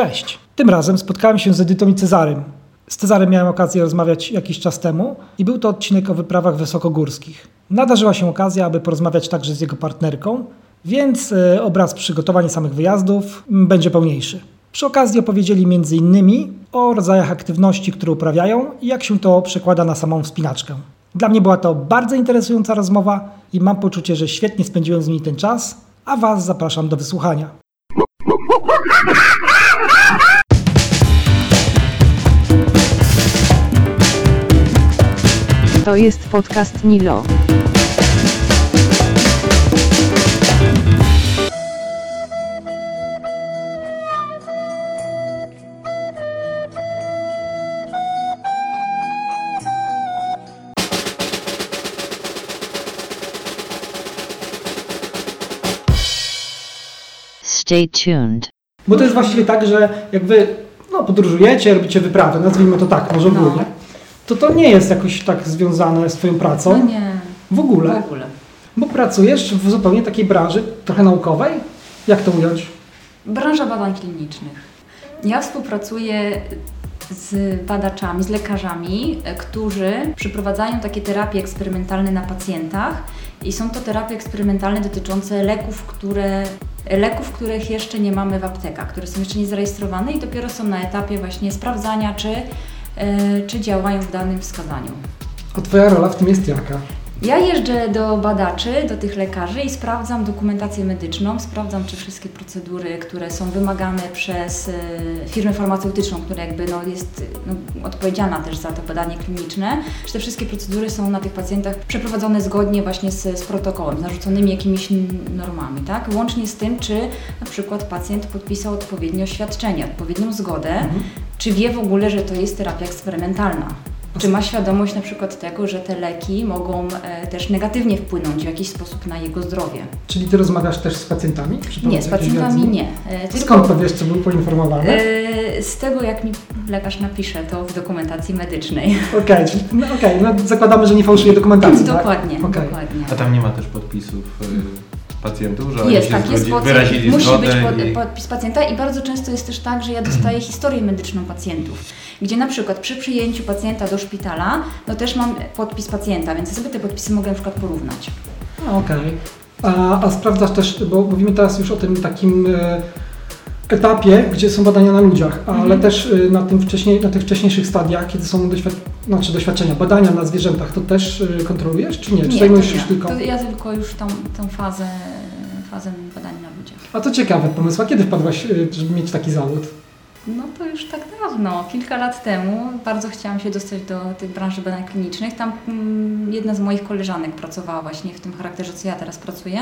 Cześć! Tym razem spotkałem się z Edytą i Cezarym. Z Cezarem miałem okazję rozmawiać jakiś czas temu i był to odcinek o wyprawach wysokogórskich. Nadarzyła się okazja, aby porozmawiać także z jego partnerką, więc e, obraz przygotowań samych wyjazdów m, będzie pełniejszy. Przy okazji opowiedzieli m.in. o rodzajach aktywności, które uprawiają i jak się to przekłada na samą wspinaczkę. Dla mnie była to bardzo interesująca rozmowa i mam poczucie, że świetnie spędziłem z nimi ten czas, a Was zapraszam do wysłuchania. To jest podcast Nilo. Stay tuned. Bo to jest właściwie tak, że jak wy no, podróżujecie, robicie wyprawy, nazwijmy to tak, może No. ogólnie, to to nie jest jakoś tak związane z twoją pracą No nie, w w ogóle, ogóle. bo pracujesz w zupełnie takiej branży, trochę naukowej. Jak to ująć? Branża badań klinicznych. Ja współpracuję z badaczami, z lekarzami, e, którzy przeprowadzają takie terapie eksperymentalne na pacjentach i są to terapie eksperymentalne dotyczące leków, które, leków, których jeszcze nie mamy w aptekach, które są jeszcze nie zarejestrowane i dopiero są na etapie właśnie sprawdzania, czy, czy działają w danym wskazaniu. A twoja rola w tym jest jaka? Ja jeżdżę do badaczy, do tych lekarzy i sprawdzam dokumentację medyczną, sprawdzam, czy wszystkie procedury, które są wymagane przez e, firmę farmaceutyczną, która jakby no, jest no, odpowiedzialna też za to badanie kliniczne, czy te wszystkie procedury są na tych pacjentach przeprowadzone zgodnie właśnie z, z protokołem, z narzuconymi jakimiś normami, tak? Łącznie z tym, czy na przykład pacjent podpisał odpowiednie oświadczenie, odpowiednią zgodę, czy wie w ogóle, że to jest terapia eksperymentalna. Czy ma świadomość na przykład tego, że te leki mogą e, też negatywnie wpłynąć w jakiś sposób na jego zdrowie? Czyli ty rozmawiasz też z pacjentami? Nie, z pacjentami nie. E, tylko, Skąd to wiesz, czy był poinformowany? e, z tego, jak mi lekarz napisze to w dokumentacji medycznej. Okej, czyli no, okej, no, zakładamy, że nie fałszuje dokumentacji, tak? dokładnie, Okej. dokładnie. A tam nie ma też podpisów y, pacjentów, że oni Jest, się tak, jest zgodzi- wyrazili musi zgodę być pod, i... podpis pacjenta i bardzo często jest też tak, że ja dostaję historię medyczną pacjentów, gdzie na przykład przy przyjęciu pacjenta do szpitala, no też mam podpis pacjenta, więc ja sobie te podpisy mogę na przykład porównać. A, Okej. A, a sprawdzasz też, bo mówimy teraz już o tym takim e, etapie, gdzie są badania na ludziach, ale Mhm. też e, na, tym wcześniej, na tych wcześniejszych stadiach, kiedy są doświad znaczy doświadczenia, badania na zwierzętach, to też e, kontrolujesz, czy nie? Czy Nie, to zajmujesz się nie. tylko... To ja tylko już tą, tą fazę, fazę badań na ludziach. A to ciekawy pomysł. A kiedy wpadłaś, e, żeby mieć taki zawód? No to już tak dawno, kilka lat temu. Bardzo chciałam się dostać do tych branży badań klinicznych. Tam mm, jedna z moich koleżanek pracowała właśnie w tym charakterze, co ja teraz pracuję.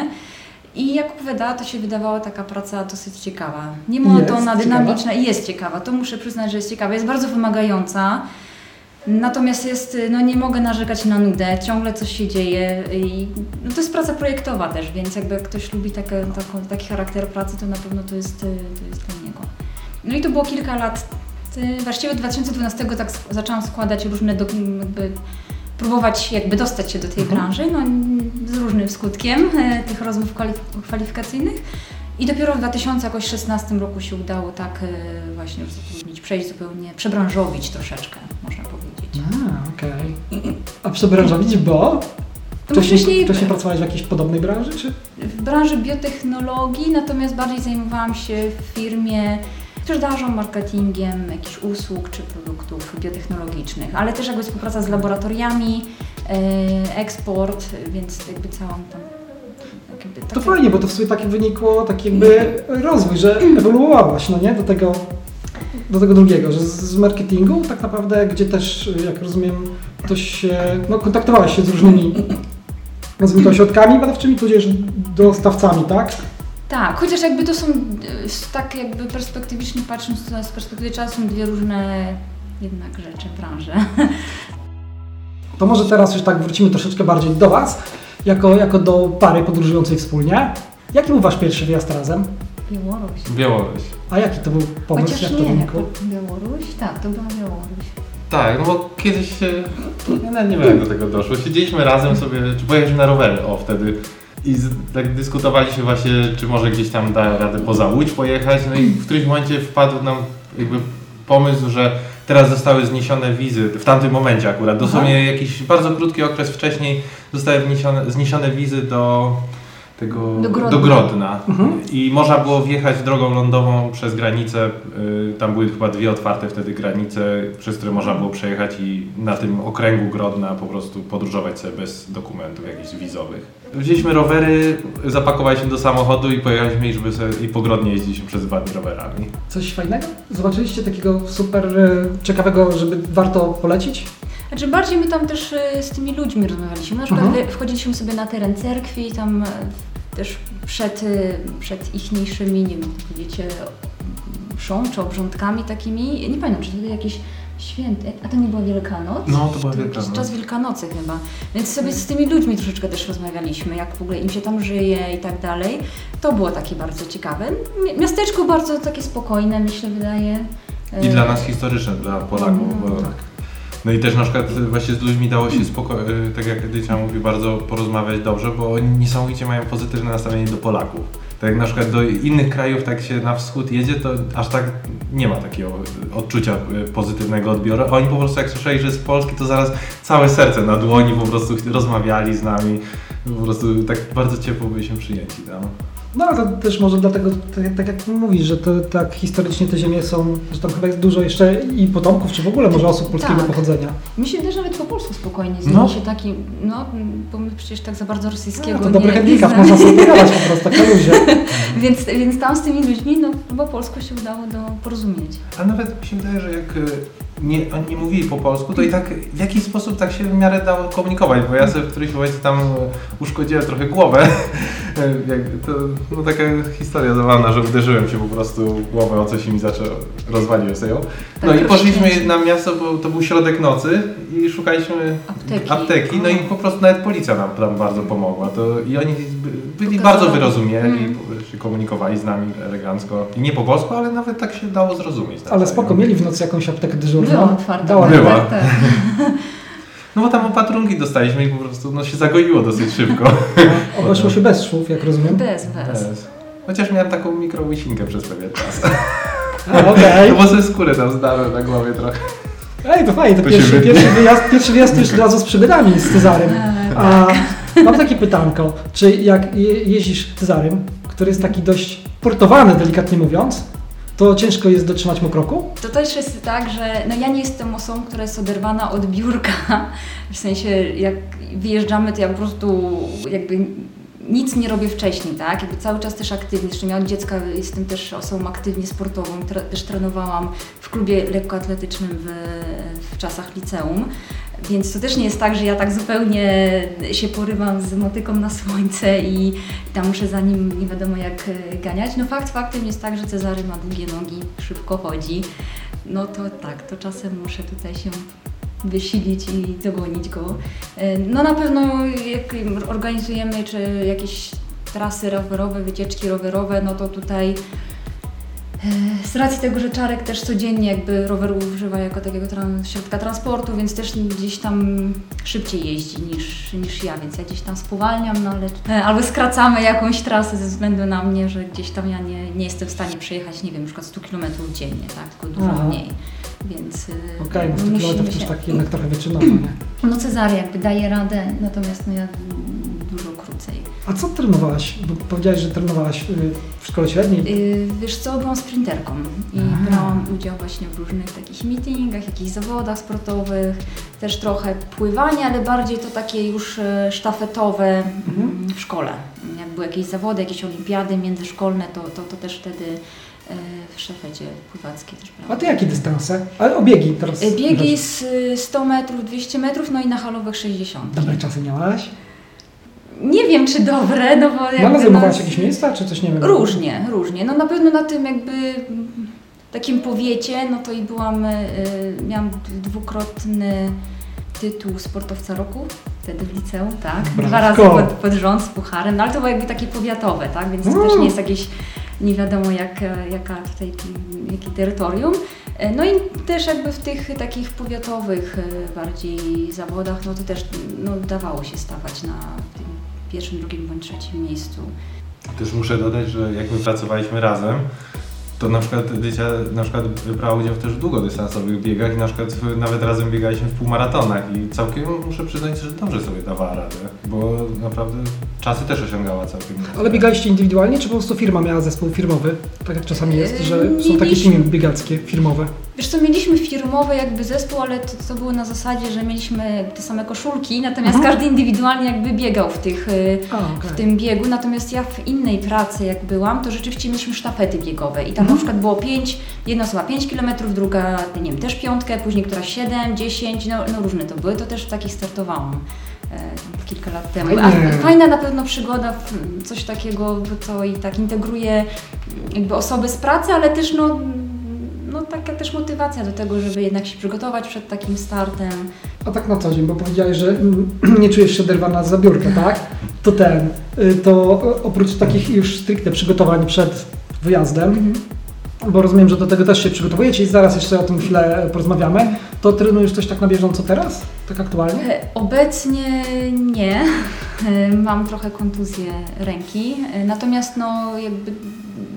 I jak opowiadała, to się wydawała taka praca dosyć ciekawa. Nie monotonna, Jest dynamiczna i jest ciekawa. To muszę przyznać, że jest ciekawa. Jest bardzo wymagająca. Natomiast jest, no nie mogę narzekać na nudę, ciągle coś się dzieje i no to jest praca projektowa też, więc jakby jak ktoś lubi takie, taki charakter pracy, to na pewno to jest, to jest dla niego. No i to było kilka lat, właściwie od 2012 tak zaczęłam składać różne, dok- jakby próbować jakby dostać się do tej Mhm. branży, no z różnym skutkiem e, tych rozmów kwalif- kwalifikacyjnych. I dopiero w 2016 roku się udało tak e, właśnie zatrudnić, przejść zupełnie, przebranżowić troszeczkę, można powiedzieć. A, okej. A przebranżowić, bo wcześniej, wcześniej- wcześniej pracowałeś w jakiejś podobnej branży, czy? w branży biotechnologii, natomiast bardziej zajmowałam się w firmie sprzedażą, marketingiem jakichś usług czy produktów biotechnologicznych, ale też jakby współpraca z laboratoriami, e, eksport, więc jakby całą tam... tak jakby To takie- fajnie, bo to w sumie tak wynikło taki jakby rozwój, że ewoluowałaś, no nie, do tego, do tego drugiego, że z marketingu tak naprawdę, gdzie też, jak rozumiem, ktoś się, no kontaktowałaś się z różnymi, nazwijmy to ośrodkami badawczymi, tudzież dostawcami, tak? Tak, chociaż jakby to są e, tak jakby perspektywicznie patrząc to z perspektywy czasu są dwie różne jednak rzeczy, branże. To może teraz już tak wrócimy troszeczkę bardziej do Was, jako, jako do pary podróżującej wspólnie. Jaki był Wasz pierwszy wyjazd razem? Białoruś. Białoruś. A jaki to był pomysł, Chociaż jak to wynikło? Białoruś? Tak, to była Białoruś. Tak, no bo kiedyś się, ja nie wiem jak do tego doszło, siedzieliśmy razem sobie, czy pojechaliśmy na rowery, o wtedy I z, tak dyskutowaliśmy właśnie, czy może gdzieś tam da radę poza Łódź pojechać. No i w którymś momencie wpadł nam jakby pomysł, że teraz zostały zniesione wizy, w tamtym momencie akurat, dosłownie jakiś bardzo krótki okres wcześniej zostały wniesione, zniesione wizy do tego, Do Grodna. do Grodna. I można było wjechać drogą lądową przez granicę. y, Tam były chyba dwie otwarte wtedy granice, przez które można było przejechać i na tym okręgu Grodna po prostu podróżować sobie bez dokumentów jakichś wizowych. Wzięliśmy rowery, zapakowaliśmy do samochodu i pojechaliśmy i, żeby sobie, i po Grodnie jeździliśmy przez dwa dni rowerami. Coś fajnego? Zobaczyliście takiego super e, ciekawego, żeby warto polecić? Znaczy bardziej my tam też y, z tymi ludźmi rozmawialiśmy. Na przykład Mhm. y, wchodziliśmy sobie na teren cerkwi, tam też przed, przed ichniejszymi, nie wiem, y, mszą czy obrządkami takimi. Nie pamiętam, czy to jakieś święty, a to nie była Wielkanoc? No, to była Wielkanoc. czas Wielkanocy chyba. Więc sobie z tymi ludźmi troszeczkę też rozmawialiśmy, jak w ogóle im się tam żyje i tak dalej. To było takie bardzo ciekawe. Mi- Miasteczko bardzo takie spokojne, mi się wydaje. I dla nas historyczne, dla Polaków. Bo... No i też na przykład właśnie z ludźmi dało się spoko- y, tak jak Edycja mówi, bardzo porozmawiać dobrze, bo oni niesamowicie mają pozytywne nastawienie do Polaków. Tak jak na przykład do innych krajów, tak się na wschód jedzie, to aż tak nie ma takiego odczucia y, pozytywnego odbioru. Oni po prostu jak słyszeli, że z Polski, to zaraz całe serce na dłoni po prostu rozmawiali z nami. Po prostu tak bardzo ciepło byliśmy przyjęci tam. No ale to też może dlatego, tak, tak jak mówisz, że to tak historycznie te ziemie są, że tam chyba jest dużo jeszcze i potomków, czy w ogóle może osób polskiego Tak. pochodzenia. Mi się że nawet po polsku spokojnie z No. się taki, no bo my przecież tak za bardzo rosyjskiego No, to nie, dobry nie handicap, znamy. można sobie po prostu, tak na luzie. więc, więc tam z tymi ludźmi, no po polsku się udało do porozumieć. A nawet mi się wydaje, że jak y, nie, oni nie mówili po polsku, to i tak w jakiś sposób tak się w miarę dało komunikować, bo ja sobie w którymś momencie tam y, uszkodziłem trochę głowę. Jak, to no, taka historia zabawna, że uderzyłem się po prostu w głowę o coś i mi zaczął, rozwaliłem sobie ją. No Tak, i poszliśmy na miasto, bo to był środek nocy i szukaliśmy Apteki. apteki no i po prostu nawet policja nam tam bardzo pomogła. To, I oni by- byli bardzo wyrozumieli, Mm. po- się komunikowali z nami elegancko. I nie po polsku, ale nawet tak się dało zrozumieć. Ale nawzajem. spoko, mieli w nocy jakąś aptekę dyżurną. Była otwarta. Dała Była. Tak, tak. No bo tam opatrunki dostaliśmy i po prostu no, się zagoiło dosyć szybko. Obeszło się bez szwów, jak rozumiem. Bez, bez. Yes. Chociaż miałem taką mikrołysinkę przez pewien czas. Okej. No bo sobie skórę tam zdarłem na głowie trochę. Ej, to fajnie, to To pierwszy, pierwszy, wyjazd, pierwszy wyjazd już od razu z przygodami z Cezarym. E, A mam takie pytanko, czy jak je, jeździsz Cezarym, który jest taki dość portowany, delikatnie mówiąc, to ciężko jest dotrzymać mu kroku? To też jest tak, że no ja nie jestem osobą, która jest oderwana od biurka. W sensie jak wyjeżdżamy, to ja po prostu jakby nic nie robię wcześniej, tak? Jakby cały czas też aktywnie. Zresztą ja od dziecka jestem też osobą aktywnie sportową. Też trenowałam w klubie lekkoatletycznym w, w czasach liceum. Więc to też nie jest tak, że ja tak zupełnie się porywam z motyką na słońce i tam muszę za nim nie wiadomo jak e, ganiać. No fakt faktem jest tak, że Cezary ma długie nogi, szybko chodzi. No to tak, to czasem muszę tutaj się wysilić i dogonić go. E, No na pewno jak organizujemy czy jakieś trasy rowerowe, wycieczki rowerowe, no to tutaj z racji tego, że Czarek też codziennie jakby roweru używa jako takiego środka transportu, więc też gdzieś tam szybciej jeździ niż, niż ja, więc ja gdzieś tam spowalniam, no ale e, albo skracamy jakąś trasę ze względu na mnie, że gdzieś tam ja nie, nie jestem w stanie przejechać, nie wiem, na przykład 100 km dziennie, tak, tylko dużo Aha. mniej. Więc e, Okej, no 100 musimy też się- tak jednak trochę wyczynowo, nie? No Cezary jakby daje radę, natomiast no ja A co trenowałaś? Bo powiedziałaś, że trenowałaś y, w szkole średniej. Yy, wiesz co, byłam sprinterką i Aha. brałam udział właśnie w różnych takich meetingach, jakichś zawodach sportowych, też trochę pływania, ale bardziej to takie już e, sztafetowe Mhm. mm, w szkole. Jak były jakieś zawody, jakieś olimpiady międzyszkolne, to, to, to też wtedy e, w sztafecie pływackiej też brałam. A ty jakie dystanse? Ale o biegi teraz. Biegi z y, 100 metrów, 200 metrów, no i na halowych 60. Dobre czasy miałaś? Nie wiem, czy dobre, no bo No jakby ale zajmowałaś nas- jakieś miejsca, czy coś nie wiem? Różnie, różnie. No na pewno na tym jakby takim powiecie, no to i byłam, y, miałam dwukrotny tytuł sportowca roku, wtedy w liceum, tak. Dwa razy pod, pod rząd z pucharem, no ale to było jakby takie powiatowe, tak, więc to Mm. też nie jest jakieś nie wiadomo jak, jaka tutaj, jakie terytorium. E, No i też jakby w tych takich powiatowych e, bardziej zawodach, no to też no, dawało się stawać na pierwszym, drugim bądź trzecim miejscu. Też muszę dodać, że jak my pracowaliśmy razem, to na przykład Edycja na przykład wybrała udział też w długodystansowych biegach i na przykład nawet razem biegaliśmy w półmaratonach i całkiem muszę przyznać, że dobrze sobie dawała radę, bo naprawdę czasy też osiągała całkiem. Ale biegaliście indywidualnie, czy po prostu firma miała zespół firmowy? Tak jak czasami jest, że Yy, są takie teamy biegackie, firmowe. Wiesz co, mieliśmy firmowy jakby zespół, ale to, to było na zasadzie, że mieliśmy te same koszulki, natomiast Mhm. każdy indywidualnie jakby biegał w tych y, A, okej. w tym biegu, natomiast ja w innej pracy jak byłam, to rzeczywiście mieliśmy sztafety biegowe i tam na przykład było 5, jedna osoba 5 km, druga, nie wiem, też piątkę, później któraś 7, 10, no, no różne to były, to też w takich startowałam e, kilka lat temu. Fajnie. A fajna na pewno przygoda, coś takiego, to i tak integruje jakby osoby z pracy, ale też no, no taka też motywacja do tego, żeby jednak się przygotować przed takim startem. A tak na co dzień, bo powiedziałeś, że mm, nie czujesz się oderwana z zabiórka, tak? To ten, y, to oprócz takich już stricte przygotowań przed wyjazdem, bo rozumiem, że do tego też się przygotowujecie i zaraz jeszcze o tym chwilę porozmawiamy, to trenujesz coś tak na bieżąco teraz? Tak aktualnie? E, Obecnie nie. E, Mam trochę kontuzję ręki, e, natomiast no jakby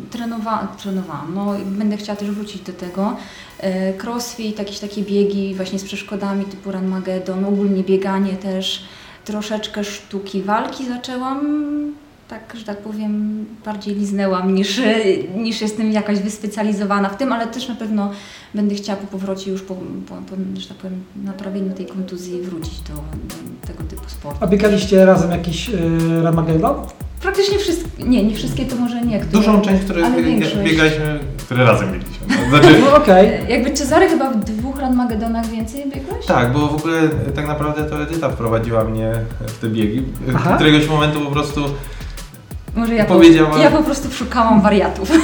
trenowa trenowałam. No, będę chciała też wrócić do tego. Crossfit, jakieś takie biegi właśnie z przeszkodami typu Run Magedon, ogólnie bieganie też. Troszeczkę sztuki walki zaczęłam, tak, że tak powiem, bardziej liznęłam niż, niż jestem jakaś wyspecjalizowana w tym, ale też na pewno będę chciała po powrocie już po, po, po że tak powiem, naprawieniu tej kontuzji wrócić do, do tego typu sportu. A biegaliście razem jakiś y, Ramagedon? Praktycznie wszystkie, nie, nie wszystkie to może nie. Które, Dużą część, które ale bieg- większość. biegaliśmy, które razem biegliśmy. No, Znaczy, No okej. E, Jakby Cezary chyba w dwóch Ranmagedonach więcej biegłeś? Tak, bo w ogóle tak naprawdę to Edyta wprowadziła mnie w te biegi. Aha. Któregoś momentu po prostu Może ja, Powiedziała- po, ja po prostu szukałam wariatów.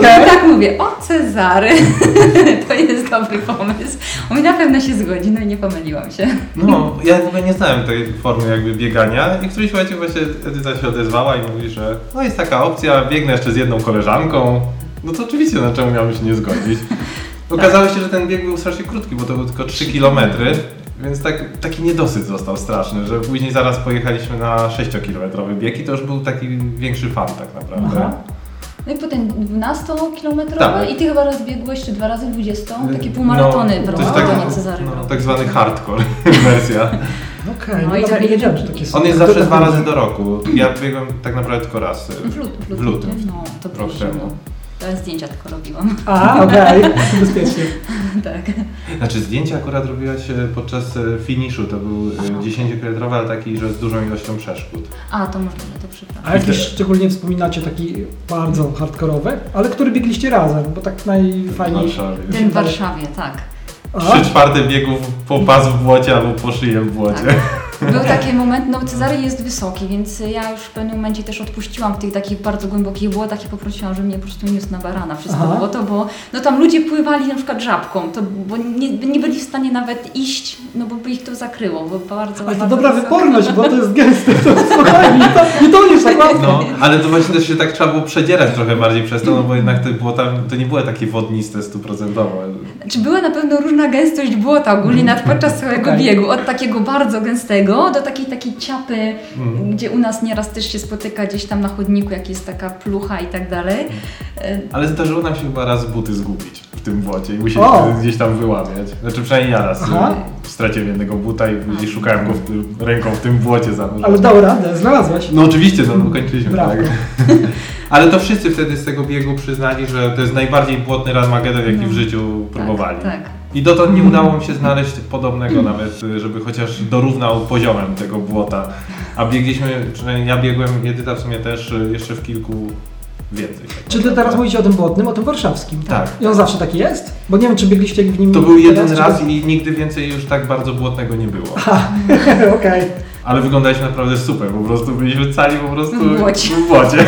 I tak mówię, o Cezary, to jest dobry pomysł. On mi na pewno się zgodzi, no i nie pomyliłam się. No, ja w ogóle nie znałem tej formy jakby biegania i w którymś momencie właśnie Edyta się odezwała i mówi, że no jest taka opcja, biegnę jeszcze z jedną koleżanką. No to oczywiście, no czemu miałbym się nie zgodzić? Okazało się, że ten bieg był strasznie krótki, bo to było tylko 3 km, więc tak, taki niedosyt został straszny, że później zaraz pojechaliśmy na 6-kilometrowy bieg i to już był taki większy fan tak naprawdę. Aha. No i potem 12-kilometrowe Tak. i ty chyba raz biegłeś, czy dwa razy 20, takie półmaratony no, w to jest maratonie taki, Cezary. no, tak zwany hardcore wersja. Okej, No no, i i- wiedziałem, że takie są. On jest zawsze tak dwa razy do roku. Ja biegłem tak naprawdę tylko raz. y, W lutym. W lutym. No, to Rok temu. Zdjęcia tylko robiłam. A, okej, to bezpiecznie. tak. Znaczy zdjęcie akurat robiłaś e, podczas e, finiszu, to był e, 10-kilometrowy, ale taki, że z dużą ilością przeszkód. A, to możliwe, to przepraszam. A jakiś szczególnie wspominacie taki bardzo hardkorowy, ale który biegliście razem, bo tak W najfajniej... Warszawie. Ten w Warszawie, tak. Trzy czwarte biegów po pas w błocie albo po szyję w błocie. Był taki moment, no Cezary jest wysoki, więc ja już w pewnym momencie też odpuściłam w tych takich bardzo głębokich błotach i poprosiłam, żeby mnie po prostu niósł na barana to Aha. błoto, bo no tam ludzie pływali na przykład żabką, to, bo nie, nie byli w stanie nawet iść, no bo by ich to zakryło, bo bardzo Ale to bardzo dobra wysoko. wyporność, bo to jest gęste, to spokojnie, nie, to, nie tak łatwo. No, ale to właśnie też się tak trzeba było przedzierać trochę bardziej przez to, no bo jednak to, było tam, to nie było takie wodniste stuprocentowo. Czy była na pewno różna gęstość błota ogólnie na, podczas całego Okej. biegu, od takiego bardzo gęstego do takiej takiej ciapy, Mm. gdzie u nas nieraz też się spotyka gdzieś tam na chodniku, jak jest taka plucha i tak dalej. E, Ale zdarzyło nam się chyba raz buty zgubić w tym błocie i musieliśmy gdzieś tam wyłamiać. Znaczy przynajmniej ja raz Aha. y, straciłem jednego buta i później szukałem go w tym, ręką w tym błocie zanurzonym. Ale dał radę, znalazłeś. No oczywiście, no ukończyliśmy, Brawo. tak. Ale to wszyscy wtedy z tego biegu przyznali, że to jest najbardziej błotny Ranmagedon, jaki No. w życiu próbowali. Tak, tak. I dotąd nie udało mi się znaleźć podobnego nawet, żeby chociaż dorównał poziomem tego błota. A biegliśmy, przynajmniej ja biegłem, Edyta w sumie też jeszcze w kilku więcej. tak Czy ty teraz mówicie o tym błotnym, o tym warszawskim? Tak. I on zawsze taki jest? Bo nie wiem, czy biegliście w nim To był jeden teraz, raz czy- i nigdy więcej już tak bardzo błotnego nie było. Okej. Ale wyglądaliśmy naprawdę super, po prostu byliśmy cali po prostu W błocie. w błocie.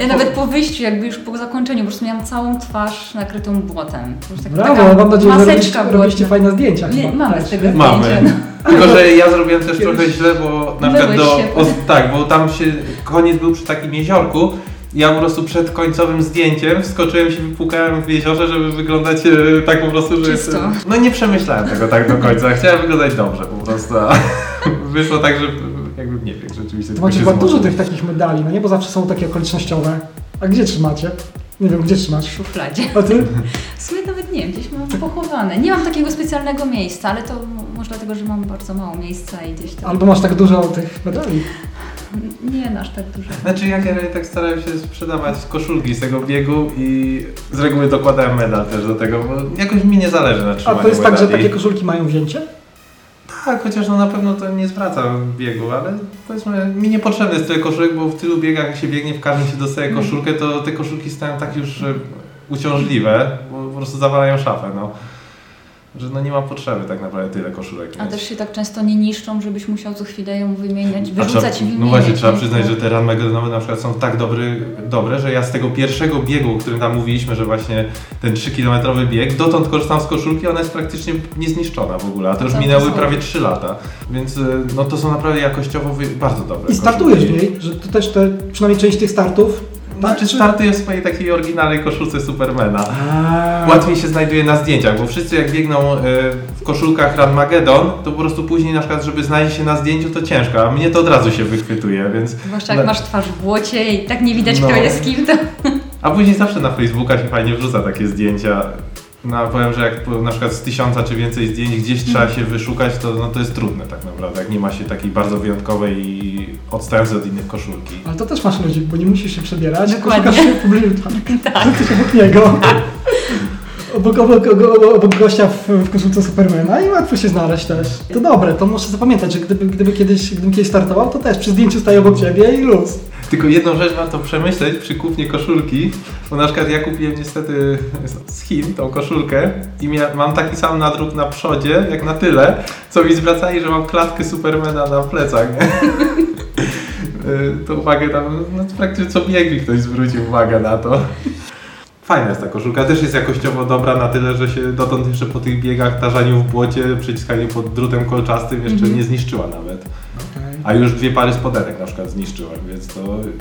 Ja nawet po wyjściu, jakby już po zakończeniu, po prostu miałam całą twarz nakrytą błotem. Taka- Brawo, taka mam nadzieję, że robiliście, maseczka robiliście fajne zdjęcia. Nie, chyba mamy z tego? Mamy. zdjęcie. Tylko, że ja zrobiłem też Kiedyś- trochę źle, bo na przykład do. O, tak, bo tam się koniec był przy takim jeziorku. Ja po prostu przed końcowym zdjęciem wskoczyłem się, wypłukałem w jeziorze, żeby wyglądać e, tak po prostu, że Czysto. No nie przemyślałem tego tak do końca. Chciałem wyglądać dobrze po prostu. A wyszło tak, że jakbym nie biegł rzeczywiście. To macie chyba dużo tych takich medali, no nie? Bo zawsze są takie okolicznościowe. A gdzie trzymacie? Nie wiem, gdzie w trzymasz? szufladzie. A ty? W sumie nawet nie wiem, gdzieś mam pochowane. Nie mam takiego specjalnego miejsca, ale to może dlatego, że mam bardzo mało miejsca i gdzieś tam... Albo masz tak dużo tych medali. Nie aż tak dużo. Znaczy ja generalnie tak starałem się sprzedawać koszulki z tego biegu i z reguły dokładałem medal też do tego, bo jakoś mi nie zależy na A trzymaniu to jest tak, że medali. takie koszulki mają wzięcie? Tak, chociaż no na pewno to nie zwraca biegu, ale powiedzmy mi niepotrzebny jest tyle koszulek, bo w tylu biegach jak się biegnie, w każdym się dostaje koszulkę, to te koszulki stają tak już uciążliwe, bo po prostu zawalają szafę, no. Że no nie ma potrzeby tak naprawdę tyle koszulek A mieć. też się tak często nie niszczą, żebyś musiał co chwilę ją wymieniać, wyrzucać trzeba, i wymieniać. No właśnie, trzeba przyznać, że te run magazynowe na przykład są tak dobry, dobre, że ja z tego pierwszego biegu, o którym tam mówiliśmy, że właśnie ten 3-kilometrowy bieg, dotąd korzystam z koszulki, ona jest praktycznie niezniszczona w ogóle, a to już To minęły są- prawie 3 lata, więc y, no to są naprawdę jakościowo bardzo dobre I startujesz w niej, że to też te, przynajmniej część tych startów. Znaczy startuję w swojej takiej oryginalnej koszulce Supermana. A, Łatwiej się znajduje na zdjęciach, bo wszyscy jak biegną y, w koszulkach Run Magedon, to po prostu później na przykład, żeby znaleźć się na zdjęciu to ciężko, a mnie to od razu się wychwytuje, więc... Zwłaszcza jak masz twarz w błocie i tak nie widać, No. kto jest kim, to... A później zawsze na Facebooka się fajnie wrzuca takie zdjęcia. No powiem, że jak na przykład z tysiąca czy więcej zdjęć gdzieś trzeba się wyszukać, to, no, to jest trudne tak naprawdę, jak nie ma się takiej bardzo wyjątkowej i odstającej od innych koszulki. ale to też masz ludzi, bo nie musisz się przebierać, tylko Dokładnie. szukasz się w publicznym tak. Tak. Obok niego. Obok, obok, obok, obok gościa w, w koszulce Supermana i łatwo się znaleźć też. To dobre, to muszę zapamiętać, że gdyby, gdyby, kiedyś, gdybym kiedyś startował, to też przy zdjęciu staję obok ciebie i luz. Tylko jedną rzecz warto przemyśleć przy kupnie koszulki, bo na przykład ja kupiłem niestety z Chin tą koszulkę i mia- mam taki sam nadruk na przodzie, jak na tyle, co mi zwracali, że mam klatkę Supermana na plecach. nie? Y, to uwagę tam, no praktycznie co bieg mi ktoś zwrócił uwagę na to. Fajna jest ta koszulka, też jest jakościowo dobra na tyle, że się dotąd jeszcze po tych biegach, tarzaniu w błocie, przyciskaniu pod drutem kolczastym jeszcze Mhm. nie zniszczyła nawet. A już dwie pary spodenek na przykład zniszczyłem, więc to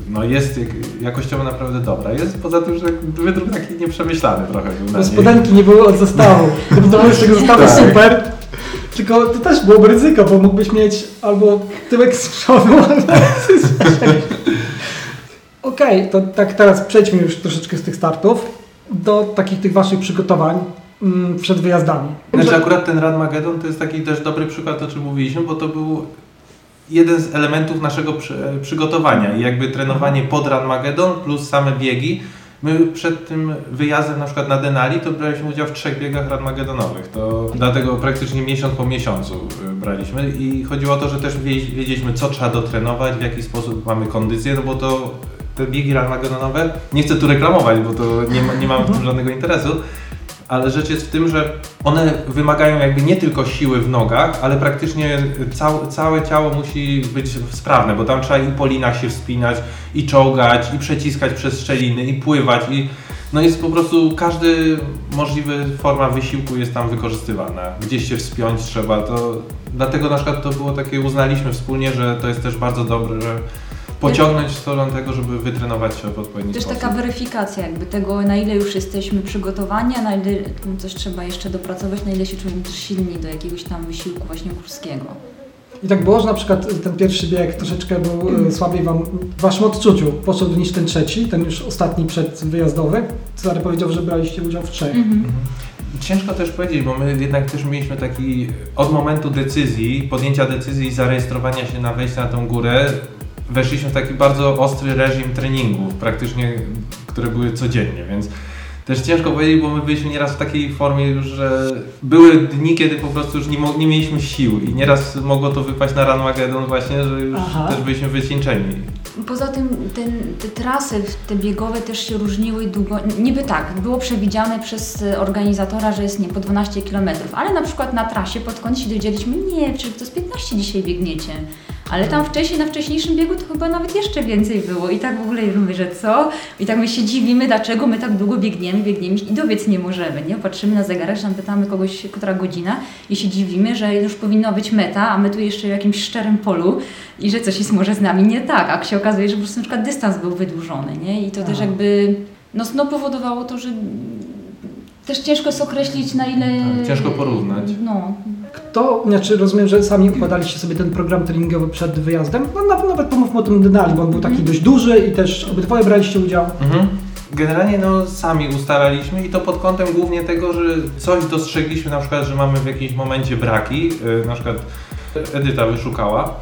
no jest jak, jakościowo naprawdę dobra. Jest poza tym, że wydruk taki nieprzemyślany trochę był na Bo spodenki nie były od zestawu. Gdyby to były z tego zestawu Tak. super. Tylko to też byłoby ryzyko, bo mógłbyś mieć albo tyłek z przodu, albo z. Okej, to tak teraz przejdźmy już troszeczkę z tych startów do takich tych waszych przygotowań mm, przed wyjazdami. Znaczy akurat ten Run Magedon to jest taki też dobry przykład, o czym mówiliśmy, bo to był jeden z elementów naszego przy, przygotowania i jakby trenowanie pod Run Magedon plus same biegi. My przed tym wyjazdem na przykład na Denali to braliśmy udział w trzech biegach Run Magedonowych. To dlatego praktycznie miesiąc po miesiącu y, braliśmy i chodziło o to, że też wie- wiedzieliśmy co trzeba dotrenować, w jaki sposób mamy kondycję, no bo to te biegi Run Magedonowe, nie chcę tu reklamować, bo to nie, ma, nie mam w tym żadnego interesu, ale rzecz jest w tym, że one wymagają jakby nie tylko siły w nogach, ale praktycznie cał, całe ciało musi być sprawne, bo tam trzeba i po linach się wspinać, i czołgać, i przeciskać przez szczeliny, i pływać, i no jest po prostu każdy możliwy forma wysiłku jest tam wykorzystywana. Gdzieś się wspiąć trzeba, to dlatego na przykład to było takie, uznaliśmy wspólnie, że to jest też bardzo dobre, że pociągnąć w stronę tego, żeby wytrenować się w odpowiedni Też sposób. taka weryfikacja jakby tego, na ile już jesteśmy przygotowani, a na ile coś trzeba jeszcze dopracować, na ile się czujemy też silni do jakiegoś tam wysiłku właśnie górskiego. I tak było, że na przykład ten pierwszy bieg troszeczkę był e, słabiej wam, w waszym odczuciu poszedł niż ten trzeci, ten już ostatni przedwyjazdowy. Cezary powiedział, że braliście udział w trzech. Mhm. Ciężko też powiedzieć, bo my jednak też mieliśmy taki od momentu decyzji, podjęcia decyzji i zarejestrowania się na wejście na tą górę, weszliśmy w taki bardzo ostry reżim treningów, praktycznie, które były codziennie, więc też ciężko powiedzieć, bo my byliśmy nieraz w takiej formie że były dni, kiedy po prostu już nie, nie mieliśmy sił i nieraz mogło to wypaść na Ranmagedon właśnie, że już Aha. też byliśmy wycieńczeni. Poza tym ten, te trasy te biegowe też się różniły długo. Niby tak, było przewidziane przez organizatora, że jest nie po 12 km, ale na przykład na trasie pod koniec się dowiedzieliśmy, nie, przecież to z 15 dzisiaj biegniecie. Ale tam wcześniej, na wcześniejszym biegu to chyba nawet jeszcze więcej było. I tak w ogóle mówię, że co? I tak my się dziwimy, dlaczego my tak długo biegniemy, biegniemy i dobiec nie możemy, nie? Patrzymy na zegarek, tam pytamy kogoś, która godzina i się dziwimy, że już powinno być meta, a my tu jeszcze w jakimś szczerym polu i że coś jest może z nami nie tak, a się okazuje, że po prostu na przykład dystans był wydłużony, nie? I to też jakby, no, no powodowało to, że też ciężko jest określić na ile... Tak, ciężko porównać. No, Kto, znaczy rozumiem, że sami układaliście sobie ten program treningowy przed wyjazdem. No nawet, pomówmy o tym Denali, bo on był taki dość duży i też obydwoje braliście udział. Mhm. Generalnie no sami ustalaliśmy i to pod kątem głównie tego, że coś dostrzegliśmy na przykład, że mamy w jakimś momencie braki, yy, na przykład Edyta wyszukała,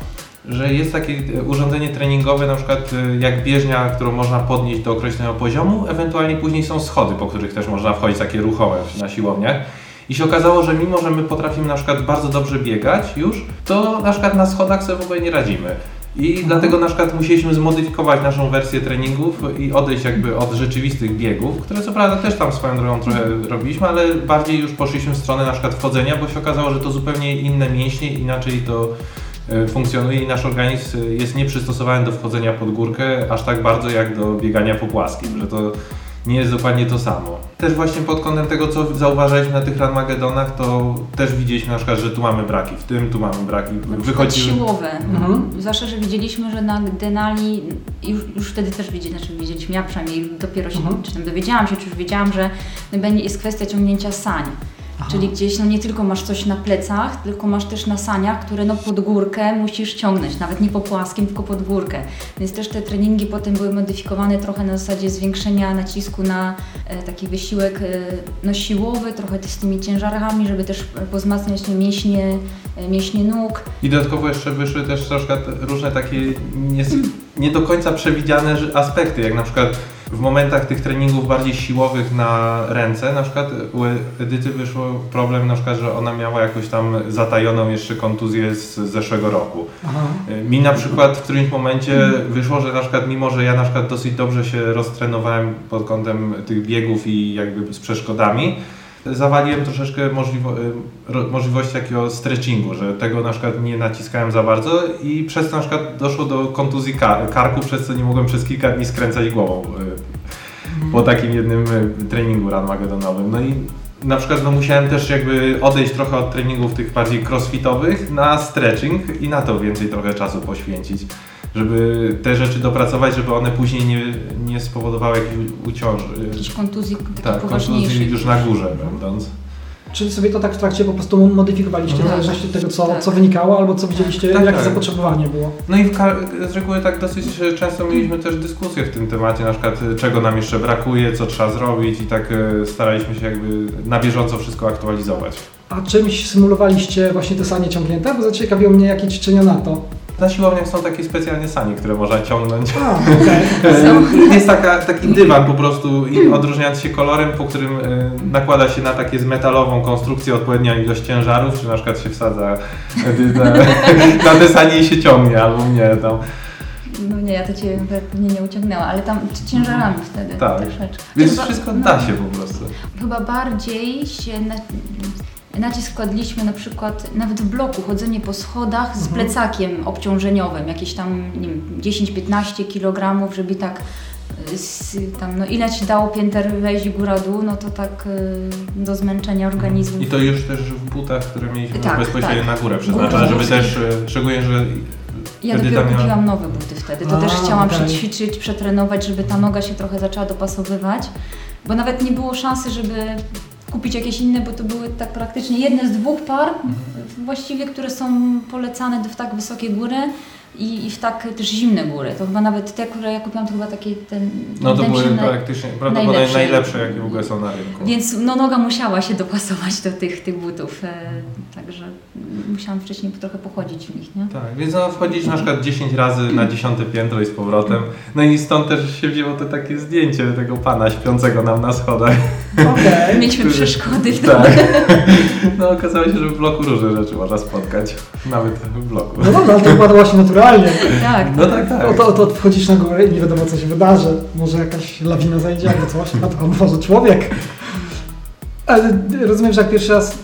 że jest takie y, urządzenie treningowe, na przykład y, jak bieżnia, którą można podnieść do określonego poziomu, ewentualnie później są schody, po których też można wchodzić, takie ruchowe na siłowniach. I się okazało, że mimo, że my potrafimy na przykład bardzo dobrze biegać już, to na przykład na schodach sobie w ogóle nie radzimy. I dlatego na przykład musieliśmy zmodyfikować naszą wersję treningów i odejść jakby od rzeczywistych biegów, które co prawda też tam swoją drogą trochę robiliśmy, ale bardziej już poszliśmy w stronę na przykład wchodzenia, bo się okazało, że to zupełnie inne mięśnie, inaczej to e, funkcjonuje i nasz organizm e, jest nieprzystosowany do wchodzenia pod górkę aż tak bardzo jak do biegania po płaskim, że to nie jest dokładnie to samo. Też właśnie pod kątem tego, co zauważaliśmy na tych Ranmagedonach, to też widzieliśmy na przykład, że tu mamy braki w tym, tu mamy braki. Na Wychodzimy... siłowe. Mhm. Zwłaszcza, że widzieliśmy, że na Denali, już, już wtedy też widzieliśmy, znaczy widzieliśmy, ja przynajmniej dopiero się, Mhm. czy tam dowiedziałam się, czy już wiedziałam, że jest kwestia ciągnięcia sań. Aha. Czyli gdzieś no nie tylko masz coś na plecach, tylko masz też na saniach, które no pod górkę musisz ciągnąć, nawet nie po płaskim, tylko pod górkę. Więc też te treningi potem były modyfikowane trochę na zasadzie zwiększenia nacisku na e, taki wysiłek e, no, siłowy, trochę z tymi ciężarami, żeby też e, pozmacniać te mięśnie, e, mięśnie nóg. I dodatkowo jeszcze wyszły też troszkę różne takie nie, nie do końca przewidziane aspekty, jak na przykład w momentach tych treningów bardziej siłowych na ręce, na przykład u Edyty wyszło problem na przykład, że ona miała jakąś tam zatajoną jeszcze kontuzję z zeszłego roku. Aha. Mi na przykład w którymś momencie wyszło, że na przykład mimo, że ja na przykład dosyć dobrze się roztrenowałem pod kątem tych biegów i jakby z przeszkodami, zawaliłem troszeczkę możliwo- możliwości takiego stretchingu, że tego na przykład nie naciskałem za bardzo i przez to na przykład doszło do kontuzji kar- karku, przez co nie mogłem przez kilka dni skręcać głową y, po takim jednym y, treningu ranmagedonowym. No i na przykład no, musiałem też jakby odejść trochę od treningów tych bardziej crossfitowych na stretching i na to więcej trochę czasu poświęcić, żeby te rzeczy dopracować, żeby one później nie, nie spowodowały jakichś uciąż, Jakichś kontuzji tak, kontuzji już na górze będąc. Czyli sobie to tak w trakcie po prostu modyfikowaliście, w Mhm. zależności od tego, co, Tak. co wynikało, albo co widzieliście, Tak, jakie tak. zapotrzebowanie było. No i w z reguły tak dosyć często mieliśmy też dyskusje w tym temacie, na przykład y, czego nam jeszcze brakuje, co trzeba zrobić i tak y, staraliśmy się jakby na bieżąco wszystko aktualizować. A czymś symulowaliście właśnie te sanie ciągnięte? Bo zaciekawiło mnie, jakie ćwiczenia na to. Na siłowniach są takie specjalne sanie, które można ciągnąć. A, okej. E, Jest taka, taki dywan po prostu i odróżniając się kolorem, po którym e, nakłada się na takie z metalową konstrukcję odpowiednią ilość ciężarów, czy na przykład się wsadza e, te- na te sanie i się ciągnie, albo mnie tam. No nie, ja to Cię pewnie nie uciągnęła, ale tam ciężarami wtedy Tak. troszeczkę. Więc Chyba- wszystko no. da się po prostu. Chyba bardziej się na, nacisk kładliśmy na przykład nawet w bloku, chodzenie po schodach z Mhm. plecakiem obciążeniowym, jakieś tam nie wiem, 10-15 kg, żeby tak y, z, tam, no ile Ci dało pięter wejść góra-dół, no to tak y, do zmęczenia organizmu. I to już też w butach, które mieliśmy Tak, bezpośrednio tak. na górę przeznaczone, żeby też, e, szczególnie, że Ja dopiero miała- kupiłam nowe buty wtedy. To A, też chciałam okej. przećwiczyć, przetrenować, żeby ta noga się trochę zaczęła dopasowywać, bo nawet nie było szansy, żeby kupić jakieś inne, bo to były tak praktycznie jedne z dwóch par właściwie, które są polecane w tak wysokie góry i, i w tak też zimne góry. To chyba nawet te, które ja kupiłam, to chyba takie ten no to były praktycznie, prawdopodobnie najlepsze. najlepsze, jakie w ogóle są na rynku. Więc no, noga musiała się dopasować do tych, tych butów, e, także musiałam wcześniej trochę pochodzić w nich, nie? Tak, więc no wchodzić na przykład 10 razy na dziesiąte piętro i z powrotem. No i stąd też się wzięło to takie zdjęcie tego pana śpiącego nam na schodach. Okej. Mieliśmy Który- przeszkody w Tak. No okazało się, że w bloku różne rzeczy można spotkać. Nawet w bloku. No dobra, to wypada właśnie naturalnie. Tak, No tak, tak. Oto, oto wchodzisz na górę i nie wiadomo, co się wydarzy. Może jakaś lawina zajdzie albo coś, a to może człowiek. Ale rozumiem, że jak pierwszy raz,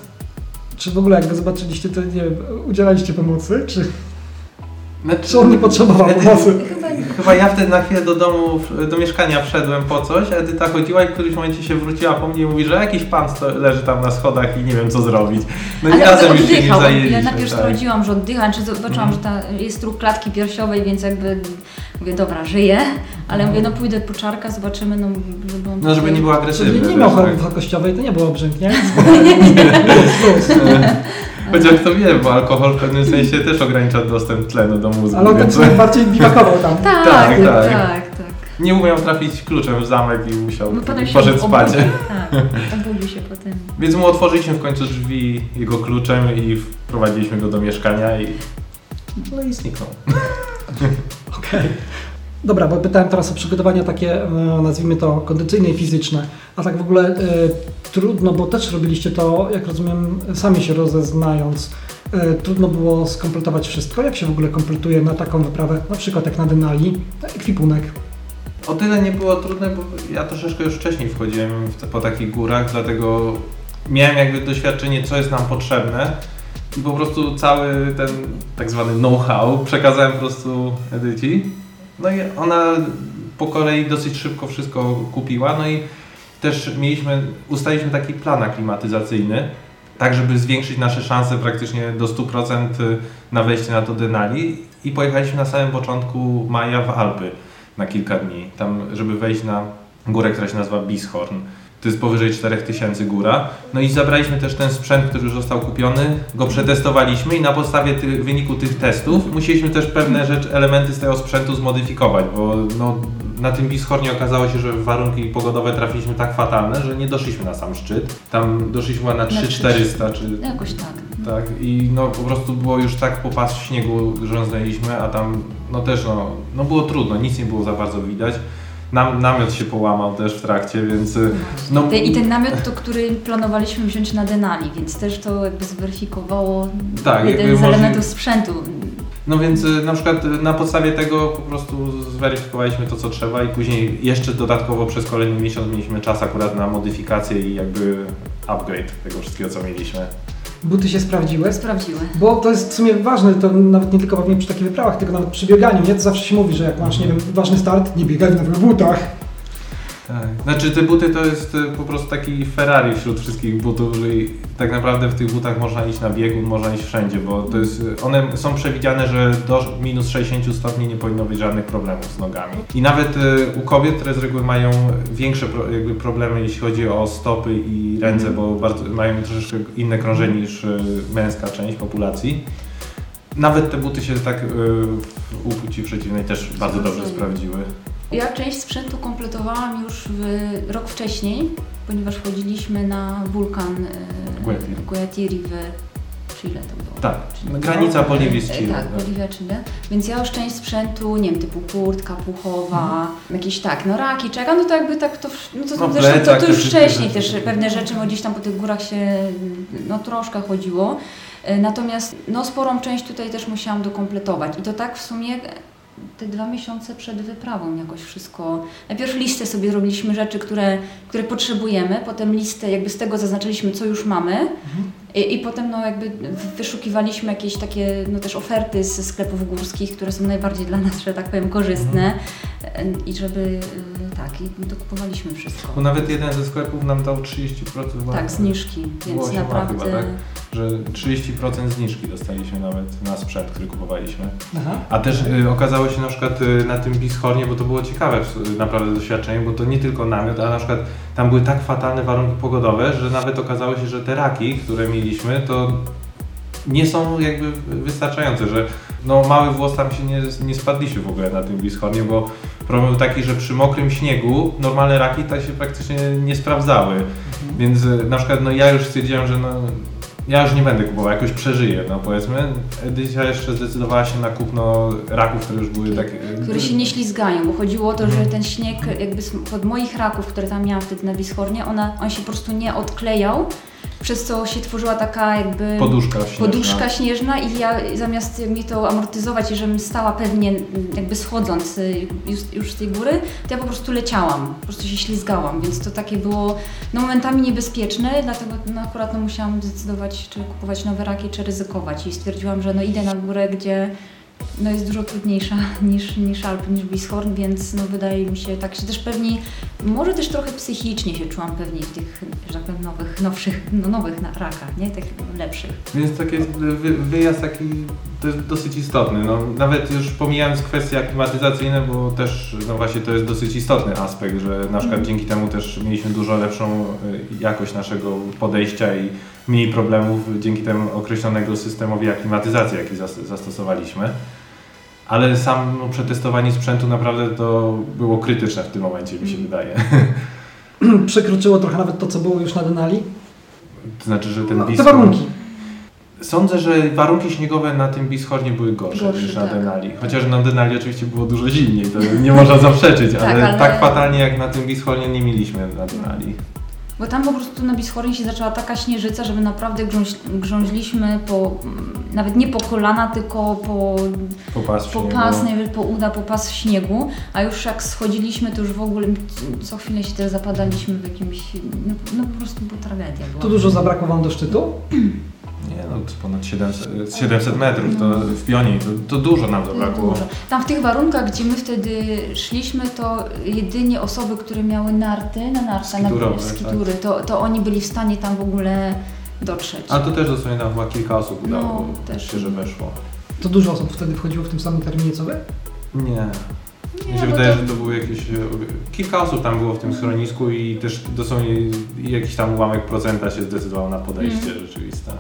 czy w ogóle jak go zobaczyliście, to nie wiem, udzielaliście pomocy, czy, Znaczy, czy on nie potrzebował Edy- pomocy? Chyba Chyba ja wtedy na chwilę do domu, do mieszkania wszedłem po coś, a Edyta chodziła i w którymś momencie się wróciła po mnie i mówi, że jakiś pan leży tam na schodach i nie wiem co zrobić. No i razem już się nim oddychał. zajęliśmy. Ja najpierw tak. sprawdziłam, że oddycha, czy zobaczyłam, Mhm. że ta, jest ruch klatki piersiowej, więc jakby mówię, dobra, żyje, ale mówię, no pójdę po czarka, zobaczymy, no żeby on No żeby nie był Czyli agresywny. nie miał tak. choroby wysokościowej, to nie był obrzęk, nie? Chociaż to wiem, bo alkohol w pewnym sensie też ogranicza dostęp tlenu do mózgu. Ale on tak więc bardziej biwakował tam. Tak, Tak, tak, tak. tak, nie umiał trafić kluczem w zamek i musiał No potem poszedł spać. Tak, obudził się potem. Więc mu otworzyliśmy w końcu drzwi jego kluczem i wprowadziliśmy go do mieszkania i no i zniknął. Okej. Dobra, bo pytałem teraz o przygotowania takie, e, nazwijmy to, kondycyjne i fizyczne. A tak w ogóle e, trudno, bo też robiliście to, jak rozumiem, sami się rozeznając. E, trudno było skompletować wszystko. Jak się w ogóle kompletuje na taką wyprawę, na przykład jak na Denali, ekwipunek? O tyle nie było trudne, bo ja troszeczkę już wcześniej wchodziłem w te, po takich górach, dlatego miałem jakby doświadczenie, co jest nam potrzebne i po prostu cały ten tak zwany know-how przekazałem po prostu Edyci. No i ona po kolei dosyć szybko wszystko kupiła, no i też mieliśmy, ustaliśmy taki plan aklimatyzacyjny, tak żeby zwiększyć nasze szanse praktycznie do 100% na wejście na to Denali i pojechaliśmy na samym początku maja w Alpy na kilka dni, tam żeby wejść na górę, która się nazywa Bieshorn. To jest powyżej 4000 góra. No i zabraliśmy też ten sprzęt, który już został kupiony, go przetestowaliśmy i na podstawie ty, wyniku tych testów musieliśmy też pewne rzeczy, elementy z tego sprzętu zmodyfikować, bo no, na tym Bieshornie okazało się, że warunki pogodowe trafiliśmy tak fatalne, że nie doszliśmy na sam szczyt. Tam doszliśmy na 3400 czy jakoś tak. tak, i no po prostu było już tak po pas śniegu rządziliśmy, a tam no też no, no było trudno, nic nie było za bardzo widać. Nam, namiot się połamał też w trakcie, więc y, no, I ten namiot, to, który planowaliśmy wziąć na Denali, więc też to jakby zweryfikowało Tak, jeden jakby z możli- elementów sprzętu. no więc y, na przykład y, na podstawie tego po prostu zweryfikowaliśmy to co trzeba i później jeszcze dodatkowo przez kolejny miesiąc mieliśmy czas akurat na modyfikację i jakby upgrade tego wszystkiego co mieliśmy. Buty się sprawdziły? Sprawdziły. Bo to jest w sumie ważne, to nawet nie tylko pewnie przy takich wyprawach, tylko nawet przy bieganiu, nie? To zawsze się mówi, że jak masz, nie wiem, ważny start, nie biegaj w nowych butach. Tak. Znaczy te buty to jest y, po prostu taki Ferrari wśród wszystkich butów, że i tak naprawdę w tych butach można iść na biegun, można iść wszędzie, bo to jest, one są przewidziane, że do minus 60 stopni nie powinno być żadnych problemów z nogami. I nawet y, u kobiet, które z reguły mają większe jakby problemy, jeśli chodzi o stopy i ręce, bo bardzo, mają troszeczkę inne krążenie niż y, męska część populacji. Nawet te buty się tak y, u płci przeciwnej też bardzo dobrze Sprawdziły. Ja część sprzętu kompletowałam już rok wcześniej, ponieważ chodziliśmy na wulkan e. Guatiri w Chile to było. Tak, Chile. granica Boliwii z Chile. Tak, Boliwia, Chile. Więc ja już część sprzętu, nie wiem, typu kurtka puchowa, jakieś tak, no raki, czeka, no to jakby tak to, no to, No, to, plecak, to te już wcześniej też pewne rzeczy, bo gdzieś tam po tych górach się no troszkę chodziło. E, Natomiast no sporą część tutaj też musiałam dokompletować i to tak w sumie te dwa miesiące przed wyprawą jakoś wszystko. Najpierw listę sobie robiliśmy rzeczy, które, które potrzebujemy, potem listę jakby z tego zaznaczyliśmy, co już mamy i, i potem no jakby wyszukiwaliśmy jakieś takie no też oferty ze sklepów górskich, które są najbardziej dla nas, że tak powiem, korzystne E, i żeby y, tak, i dokupowaliśmy wszystko. Bo nawet jeden ze sklepów nam dał 30% chyba. Tak, zniżki, Było więc naprawdę... chyba, tak? Że 30% zniżki dostaliśmy nawet na sprzęt, który kupowaliśmy. Aha. A też y, okazało się na przykład y, na tym Bischornie, bo to było ciekawe y, naprawdę doświadczenie, bo to nie tylko namiot, ale na przykład tam były tak fatalne warunki pogodowe, że nawet okazało się, że te raki, które mieliśmy, to nie są jakby wystarczające, że no mały włos tam się nie, nie spadliśmy w ogóle na tym Bischornie, bo problem był taki, że przy mokrym śniegu normalne raki tak się praktycznie nie sprawdzały. Więc y, na przykład no ja już stwierdziłem, że no ja już nie będę kupował, jakoś przeżyję, no powiedzmy. Edycja jeszcze zdecydowała się na kupno raków, które już były tak... y, które się nie ślizgają, bo chodziło o to, że ten śnieg jakby pod moich raków, które tam miałam wtedy na Bischornie, ona, on się po prostu nie odklejał, przez co się tworzyła taka jakby Poduszka śnieżna. poduszka śnieżna i ja zamiast mi to amortyzować i żebym stała pewnie jakby schodząc y, już, już z tej góry, to ja po prostu leciałam, po prostu się ślizgałam, więc to takie było no, momentami niebezpieczne, dlatego no, akurat no, musiałam zdecydować, czy kupować nowe raki, czy ryzykować i stwierdziłam, że no, idę na górę, gdzie no, jest dużo trudniejsza niż, niż Alpy, niż Bieshorn, więc no, wydaje mi się, tak się też pewnie, może też trochę psychicznie się czułam pewniej w tych, że tak powiem, nowych, nowszych, no, nowych rakach, nie? Takich lepszych. Więc taki jest wy, wyjazd taki dosyć istotny. No, nawet już pomijając kwestie aklimatyzacyjne, bo też no właśnie to jest dosyć istotny aspekt, że na przykład dzięki temu też mieliśmy dużo lepszą y, jakość naszego podejścia i mniej problemów dzięki temu określonego systemowi aklimatyzacji, jaki zas- zastosowaliśmy. Ale samo przetestowanie sprzętu naprawdę to było krytyczne w tym momencie, mi się wydaje. Przekroczyło trochę nawet to, co było już na Denali. To znaczy, że ten No, te warunki. Sądzę, że warunki śniegowe na tym Bishornie były gorsze, Gorsze, niż na tak. Denali. Chociaż na Denali oczywiście było dużo zimniej, to nie można zaprzeczyć, Tak, ale, ale- tak fatalnie jak na tym Bishornie nie mieliśmy na Denali. Bo tam po prostu na Bischornie się zaczęła taka śnieżyca, że my naprawdę grząś, grząźliśmy po, nawet nie po kolana, tylko po, Po pas, po pas, nie wiem, po uda, po pas w śniegu, a już jak schodziliśmy, to już w ogóle co chwilę się też zapadaliśmy w jakimś, no, no po prostu była tragedia. Była. Tu dużo zabrakło Wam do szczytu. Nie no, to ponad 700, 700 metrów to w pionie, to, to dużo nam zabrakło. No Dużo. Tam w tych warunkach, gdzie my wtedy szliśmy, to jedynie osoby, które miały narty na nartach, na Skiturowe, skitury, to, to oni byli w stanie tam w ogóle dotrzeć. A to też dosłownie tam chyba kilka osób No, udało też. się, że weszło. To dużo osób wtedy wchodziło w tym samym terminie co Wy? Nie. Nie, Mi się wydaje, to- że to było jakieś. e, Kilka osób tam było w tym schronisku i też dosłownie jakiś tam ułamek procenta się zdecydował na podejście Mm. rzeczywiste.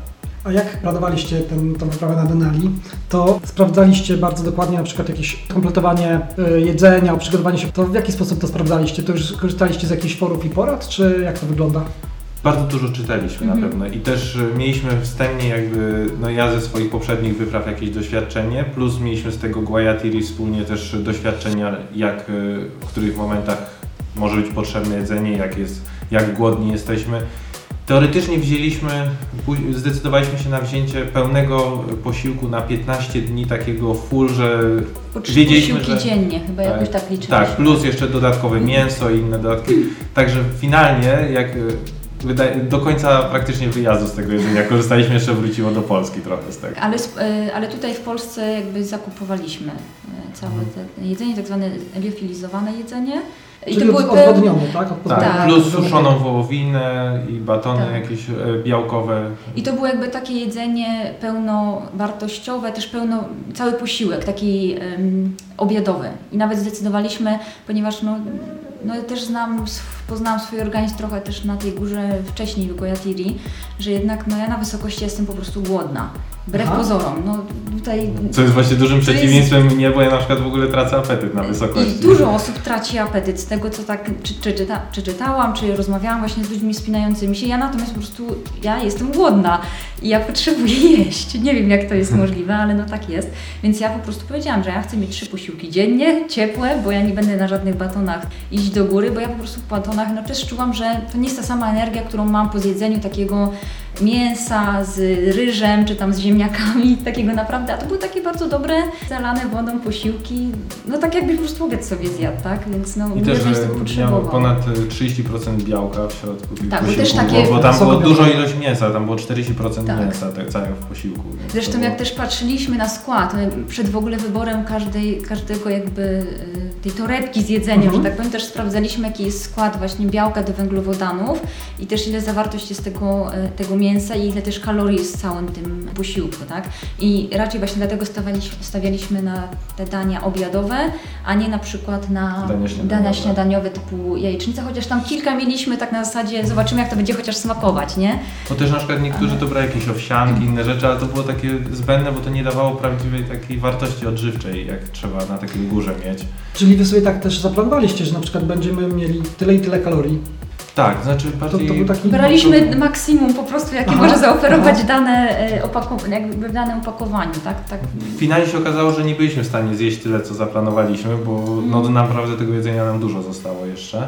A jak planowaliście ten, tą wyprawę na Denali, to sprawdzaliście bardzo dokładnie na przykład jakieś kompletowanie y, jedzenia, przygotowanie się. To w jaki sposób to sprawdzaliście? To już korzystaliście z jakichś forów i porad, czy jak to wygląda? Bardzo dużo czytaliśmy Mhm. na pewno i też e, mieliśmy wstępnie jakby, no ja ze swoich poprzednich wypraw jakieś doświadczenie, plus mieliśmy z tego Guayatiri wspólnie też doświadczenia, jak, e, w których momentach może być potrzebne jedzenie, jak, jest, jak głodni jesteśmy. Teoretycznie wzięliśmy, zdecydowaliśmy się na wzięcie pełnego posiłku na 15 dni, takiego full, że trzy wiedzieliśmy, posiłki że- dziennie, chyba jakoś tak liczyliśmy. tak, plus jeszcze dodatkowe mięso i inne dodatki. Także finalnie, jak wydaje, do końca praktycznie wyjazdu z tego jedzenia korzystaliśmy, jeszcze wróciło do Polski trochę z tego. Ale, e, ale tutaj w Polsce jakby zakupowaliśmy e, całe Mhm. jedzenie, tak zwane liofilizowane jedzenie. I Czyli to były odwodnione, tak? Od Tak, podwodnienia. plus suszoną wołowinę i batony Tak. jakieś e, białkowe. I to było jakby takie jedzenie pełnowartościowe, też pełno, cały posiłek, taki em, obiadowy. I nawet zdecydowaliśmy, ponieważ no, no ja też znam, poznałam swój organizm trochę też na tej górze wcześniej w Goyatiri, że jednak no ja na wysokości jestem po prostu głodna. Wbrew Aha. pozorom. No tutaj Co jest właśnie dużym To jest- przeciwieństwem mnie, bo ja na przykład w ogóle tracę apetyt na wysokości. I dużo osób traci apetyt z tego, co tak, czy, czy, czyta, czy czytałam, czy rozmawiałam właśnie z ludźmi spinającymi się. Ja natomiast po prostu, ja jestem głodna i ja potrzebuję jeść. Nie wiem, jak to jest możliwe, ale no tak jest. Więc ja po prostu powiedziałam, że ja chcę mieć trzy posiłki dziennie, ciepłe, bo ja nie będę na żadnych batonach iść do góry, bo ja po prostu w batonach no też czułam, że to nie jest ta sama energia, którą mam po zjedzeniu takiego mięsa z ryżem, czy tam z ziemniakami, takiego naprawdę, a to były takie bardzo dobre, zalane wodą posiłki, no tak jakby po prostu obiad sobie zjadł, tak? Więc no, I też, że ponad e, 30% białka w środku Tak, bo też takie- bo, bo tam było dużo ilość mięsa, tam było 40% Tak. mięsa tak, całego w posiłku. Zresztą było- jak też patrzyliśmy na skład, my przed w ogóle wyborem każdej, każdego jakby y, tej torebki z jedzeniem, Mhm. że tak powiem, też sprawdzaliśmy jaki jest skład właśnie białka do węglowodanów i też ile zawartość jest tego, tego mięsa i ile też kalorii jest w całym tym posiłku, tak? I raczej właśnie dlatego stawialiśmy, stawialiśmy na te dania obiadowe, a nie na przykład na Dania śniadaniowe. dania śniadaniowe typu jajecznica, chociaż tam kilka mieliśmy tak na zasadzie zobaczymy jak to będzie chociaż smakować, nie? Bo też na przykład niektórzy to brali jakieś owsianki, inne rzeczy, ale to było takie zbędne, bo to nie dawało prawdziwej takiej wartości odżywczej, jak trzeba na takiej górze mieć. Czyli wy sobie tak też zaplanowaliście, że na przykład będziemy mieli tyle i tyle kalorii. Tak, znaczy To, bardziej... to był taki... Braliśmy maksimum po prostu, jakie Aha, może zaoferować aha. dane e, opakowanie, jakby w danym opakowaniu, tak? tak. Finalnie się okazało, że nie byliśmy w stanie zjeść tyle, co zaplanowaliśmy, bo no, naprawdę tego jedzenia nam dużo zostało jeszcze.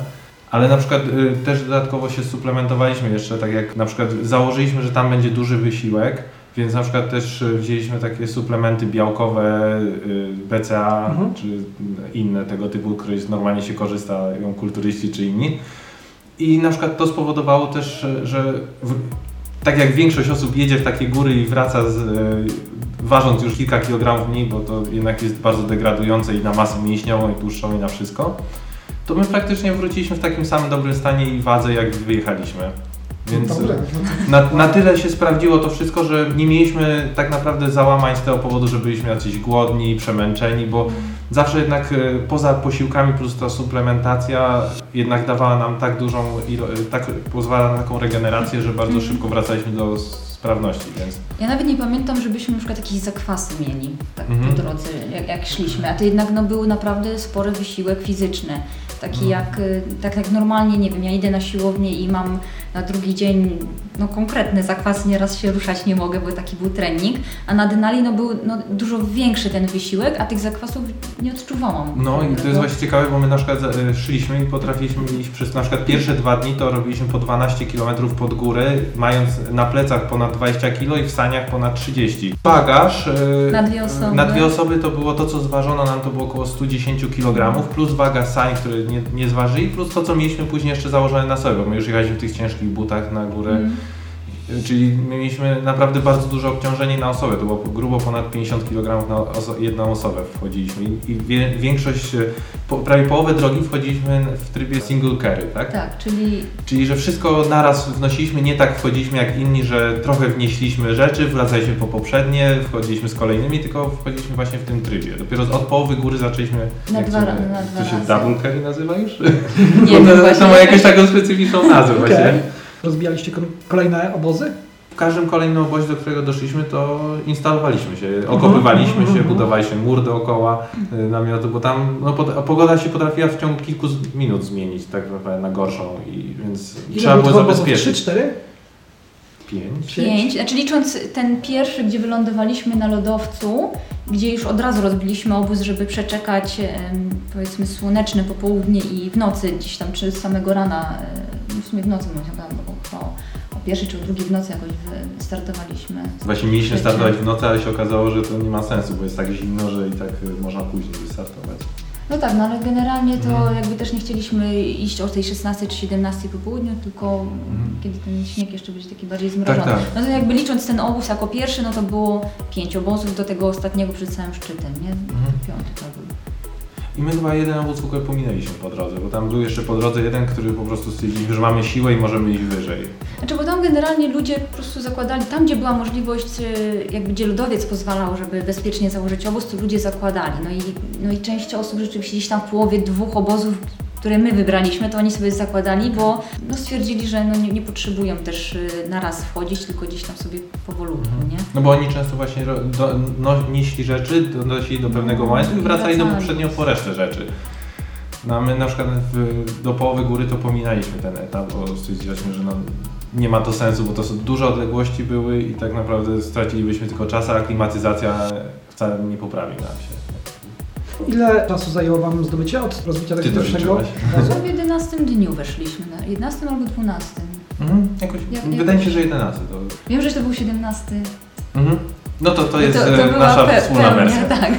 Ale na przykład y, też dodatkowo się suplementowaliśmy jeszcze, tak jak na przykład założyliśmy, że tam będzie duży wysiłek, więc na przykład też y, wzięliśmy takie suplementy białkowe, y, BCA Mhm. czy inne tego typu, które normalnie się korzysta, ją kulturyści czy inni. I na przykład to spowodowało też, że w, tak jak większość osób jedzie w takie góry i wraca z, e, ważąc już kilka kilogramów mniej, bo to jednak jest bardzo degradujące i na masę mięśniową i tłuszczową i na wszystko, to my praktycznie wróciliśmy w takim samym dobrym stanie i wadze jak wyjechaliśmy. Więc Dobrze. na, na tyle się sprawdziło to wszystko, że nie mieliśmy tak naprawdę załamań z tego powodu, że byliśmy jacyś głodni, przemęczeni, bo zawsze jednak e, poza posiłkami plus ta suplementacja jednak dawała nam tak dużą, ilo- tak pozwala na taką regenerację, że bardzo Mhm. szybko wracaliśmy do sprawności, więc Ja nawet nie pamiętam, żebyśmy na przykład jakieś zakwasy mieli tak Mhm. po drodze, jak, jak szliśmy, a to jednak no, był naprawdę spory wysiłek fizyczny. Taki Mhm. jak, y, tak jak normalnie, nie wiem, ja idę na siłownię i mam na drugi dzień no, konkretny zakwas, nieraz się ruszać nie mogę, bo taki był trening, a na Denali no, był no, dużo większy ten wysiłek, a tych zakwasów nie odczuwałam. No i to jest właśnie ciekawe, bo my na przykład e, szliśmy i potrafiliśmy iść przez na przykład pierwsze dwa dni to robiliśmy po 12 km pod górę, mając na plecach ponad 20 kg i w saniach ponad 30. Bagaż e, Na dwie osoby. na dwie osoby to było to, co zważono nam to było około 110 kg, plus waga sań, które nie, nie zważyli, plus to, co mieliśmy później jeszcze założone na sobie, bo my już jechaliśmy w tych ciężkich butach na górę. Mm. Czyli my mieliśmy naprawdę bardzo duże obciążenie na osobę, to było grubo ponad 50 kg na oso- jedną osobę wchodziliśmy i, większość, e, po, prawie połowę drogi wchodziliśmy w trybie single carry, tak? Tak, czyli Czyli, że wszystko naraz wnosiliśmy, nie tak wchodziliśmy jak inni, że trochę wnieśliśmy rzeczy, wracaliśmy po poprzednie, wchodziliśmy z kolejnymi, tylko wchodziliśmy właśnie w tym trybie. Dopiero od połowy góry zaczęliśmy... Na dwa na dwa To się double carry nazywa już? nie to, właśnie. to ma jakąś taką specyficzną nazwę Okej. właśnie. Rozbijaliście kolejne obozy? W każdym kolejnym obozie, do którego doszliśmy, to instalowaliśmy się, okopywaliśmy się, budowaliśmy mur dookoła y, namiotu, bo tam no, pogoda się potrafiła w ciągu kilku minut zmienić, tak na gorszą, i więc trzeba było zabezpieczyć. 3-4? Pięć. Pięć, znaczy licząc ten pierwszy, gdzie wylądowaliśmy na lodowcu, gdzie już od razu rozbiliśmy obóz, żeby przeczekać powiedzmy słoneczne popołudnie i w nocy gdzieś tam, czy z samego rana, w sumie w nocy mówię, tam o, o, pierwszej czy o drugiej w nocy jakoś startowaliśmy. Właśnie mieliśmy startować w nocy, ale się okazało, że to nie ma sensu, bo jest tak zimno, że i tak y, można później wystartować. No tak, no ale generalnie to Mhm. jakby też nie chcieliśmy iść o tej 16 czy 17 po południu, tylko Mhm. kiedy ten śnieg jeszcze będzie taki bardziej zmrożony. tak. No to jakby licząc ten obóz jako pierwszy, no to było pięć obozów do tego ostatniego przed całym szczytem, nie? Mhm. Piąty to był. I my chyba jeden obóz w ogóle pominęliśmy po drodze, bo tam był jeszcze po drodze jeden, który po prostu stwierdziliśmy, że mamy siłę i możemy iść wyżej. Znaczy, bo tam generalnie ludzie po prostu zakładali, tam gdzie była możliwość, y, jakby gdzie lodowiec pozwalał, żeby bezpiecznie założyć obóz, to ludzie zakładali. No i, no i część osób rzeczywiście gdzieś tam w połowie dwóch obozów, które my wybraliśmy, to oni sobie zakładali, bo no, stwierdzili, że no, nie, nie potrzebują też y, naraz wchodzić, tylko gdzieś tam sobie powolutku, nie? No bo oni często właśnie ro- do, no, nieśli rzeczy, donosili do pewnego No, momentu i i wracali do wracali. poprzednio po resztę rzeczy. No a my na przykład w, do połowy góry to pominęliśmy ten etap, bo stwierdziliśmy, że no, nie ma to sensu, bo to są duże odległości były i tak naprawdę stracilibyśmy tylko czas, a klimatyzacja wcale nie poprawi nam się. Ile czasu zajęło Wam zdobycie od rozbicia tego Ty to pierwszego liczyłaś? W 11 dniu weszliśmy, na 11 albo 12. Mhm, jakoś, Ja- wydaje mi się, że 11 to... Wiem, że to był 17. Mhm. No to to jest to, e, to była nasza pe- wspólna pełnia, wersja. Tak.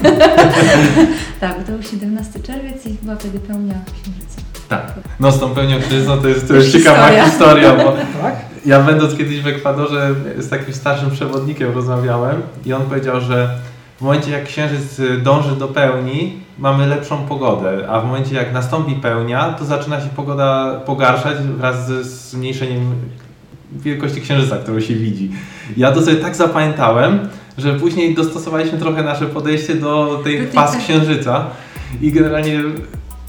tak, to był 17 czerwiec i chyba wtedy pełnia księżyca. Tak. No z tą pełnią kryzysą to jest, to jest ciekawa historia. historia, bo Tak? Ja będąc kiedyś w Ekwadorze z takim starszym przewodnikiem rozmawiałem i on powiedział, że w momencie jak księżyc y, dąży do pełni, mamy lepszą pogodę, a w momencie jak nastąpi pełnia, to zaczyna się pogoda pogarszać wraz ze zmniejszeniem wielkości księżyca, którą się widzi. Ja to sobie tak zapamiętałem, że później dostosowaliśmy trochę nasze podejście do tej faz księżyca i generalnie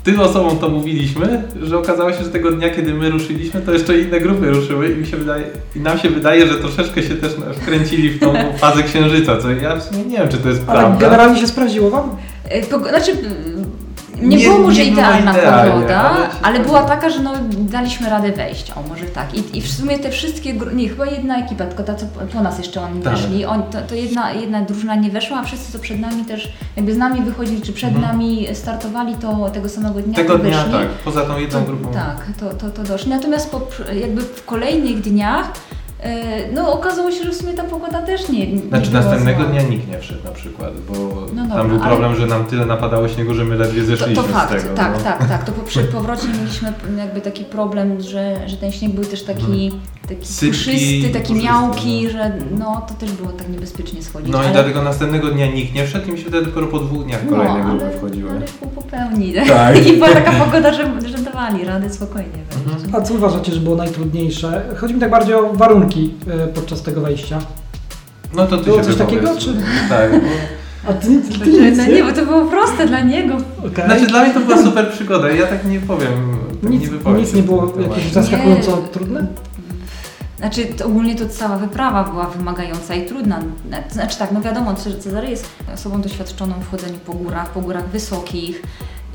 tym osobom to mówiliśmy, że okazało się, że tego dnia, kiedy my ruszyliśmy, to jeszcze inne grupy ruszyły i, mi się wydaje, i nam się wydaje, że troszeczkę się też wkręcili w tą fazę księżyca, co ja w sumie nie wiem, czy to jest Ale prawda. generalnie się sprawdziło Wam? E, znaczy, nie, Nie- było może nie idealna pogoda, ale ale, była taka, że no, daliśmy radę wejść. O, może tak. I, I w sumie te wszystkie, nie, chyba jedna ekipa, tylko ta, co po- nas jeszcze oni Tak. weszli, on, to, to jedna, jedna drużyna nie weszła, a wszyscy, co przed nami też, jakby z nami wychodzili, czy przed Mhm. nami startowali, to tego samego dnia Tego dnia wyszli. tak, poza tą jedną To, grupą. tak, to, to, to doszli. Natomiast po, jakby w kolejnych dniach, no okazało się, że w sumie ta pogoda też nie, nie Znaczy była następnego zła. dnia nikt nie wszedł na przykład, bo No dobra, tam był ale- problem, że nam tyle napadało śniegu, że my ledwie To, zeszliśmy to fakt, z tego. tak, no. tak, tak. To po, przy powrocie mieliśmy jakby taki problem, że, że ten śnieg był też taki, taki Sypki, puszysty, taki puszysty, miałki, no. że no to też było tak niebezpiecznie schodzić. No i ale, dlatego następnego dnia nikt nie wszedł i mi się wydaje dopiero po dwóch dniach no, kolejne grupy ale, wchodziły. Ale popełni. Tak. I była taka pogoda, że, że dawali radę spokojnie. Mhm. A co uważacie, że było najtrudniejsze? Chodzi mi tak bardziej o warunki e, podczas tego wejścia. No to ty Było się coś wypowiedz. takiego, czy- Tak, bo A ty, ty, ty Że, nic, no nie, bo to było proste dla niego. Okej. Znaczy dla mnie to była super przygoda ja tak nie powiem, tak nic, nie wypowiem nic nie było jakieś zaskakująco Nie. trudne? Znaczy to ogólnie to cała wyprawa była wymagająca i trudna. Znaczy tak, no wiadomo, że Cezary jest osobą doświadczoną w chodzeniu po górach, po górach wysokich.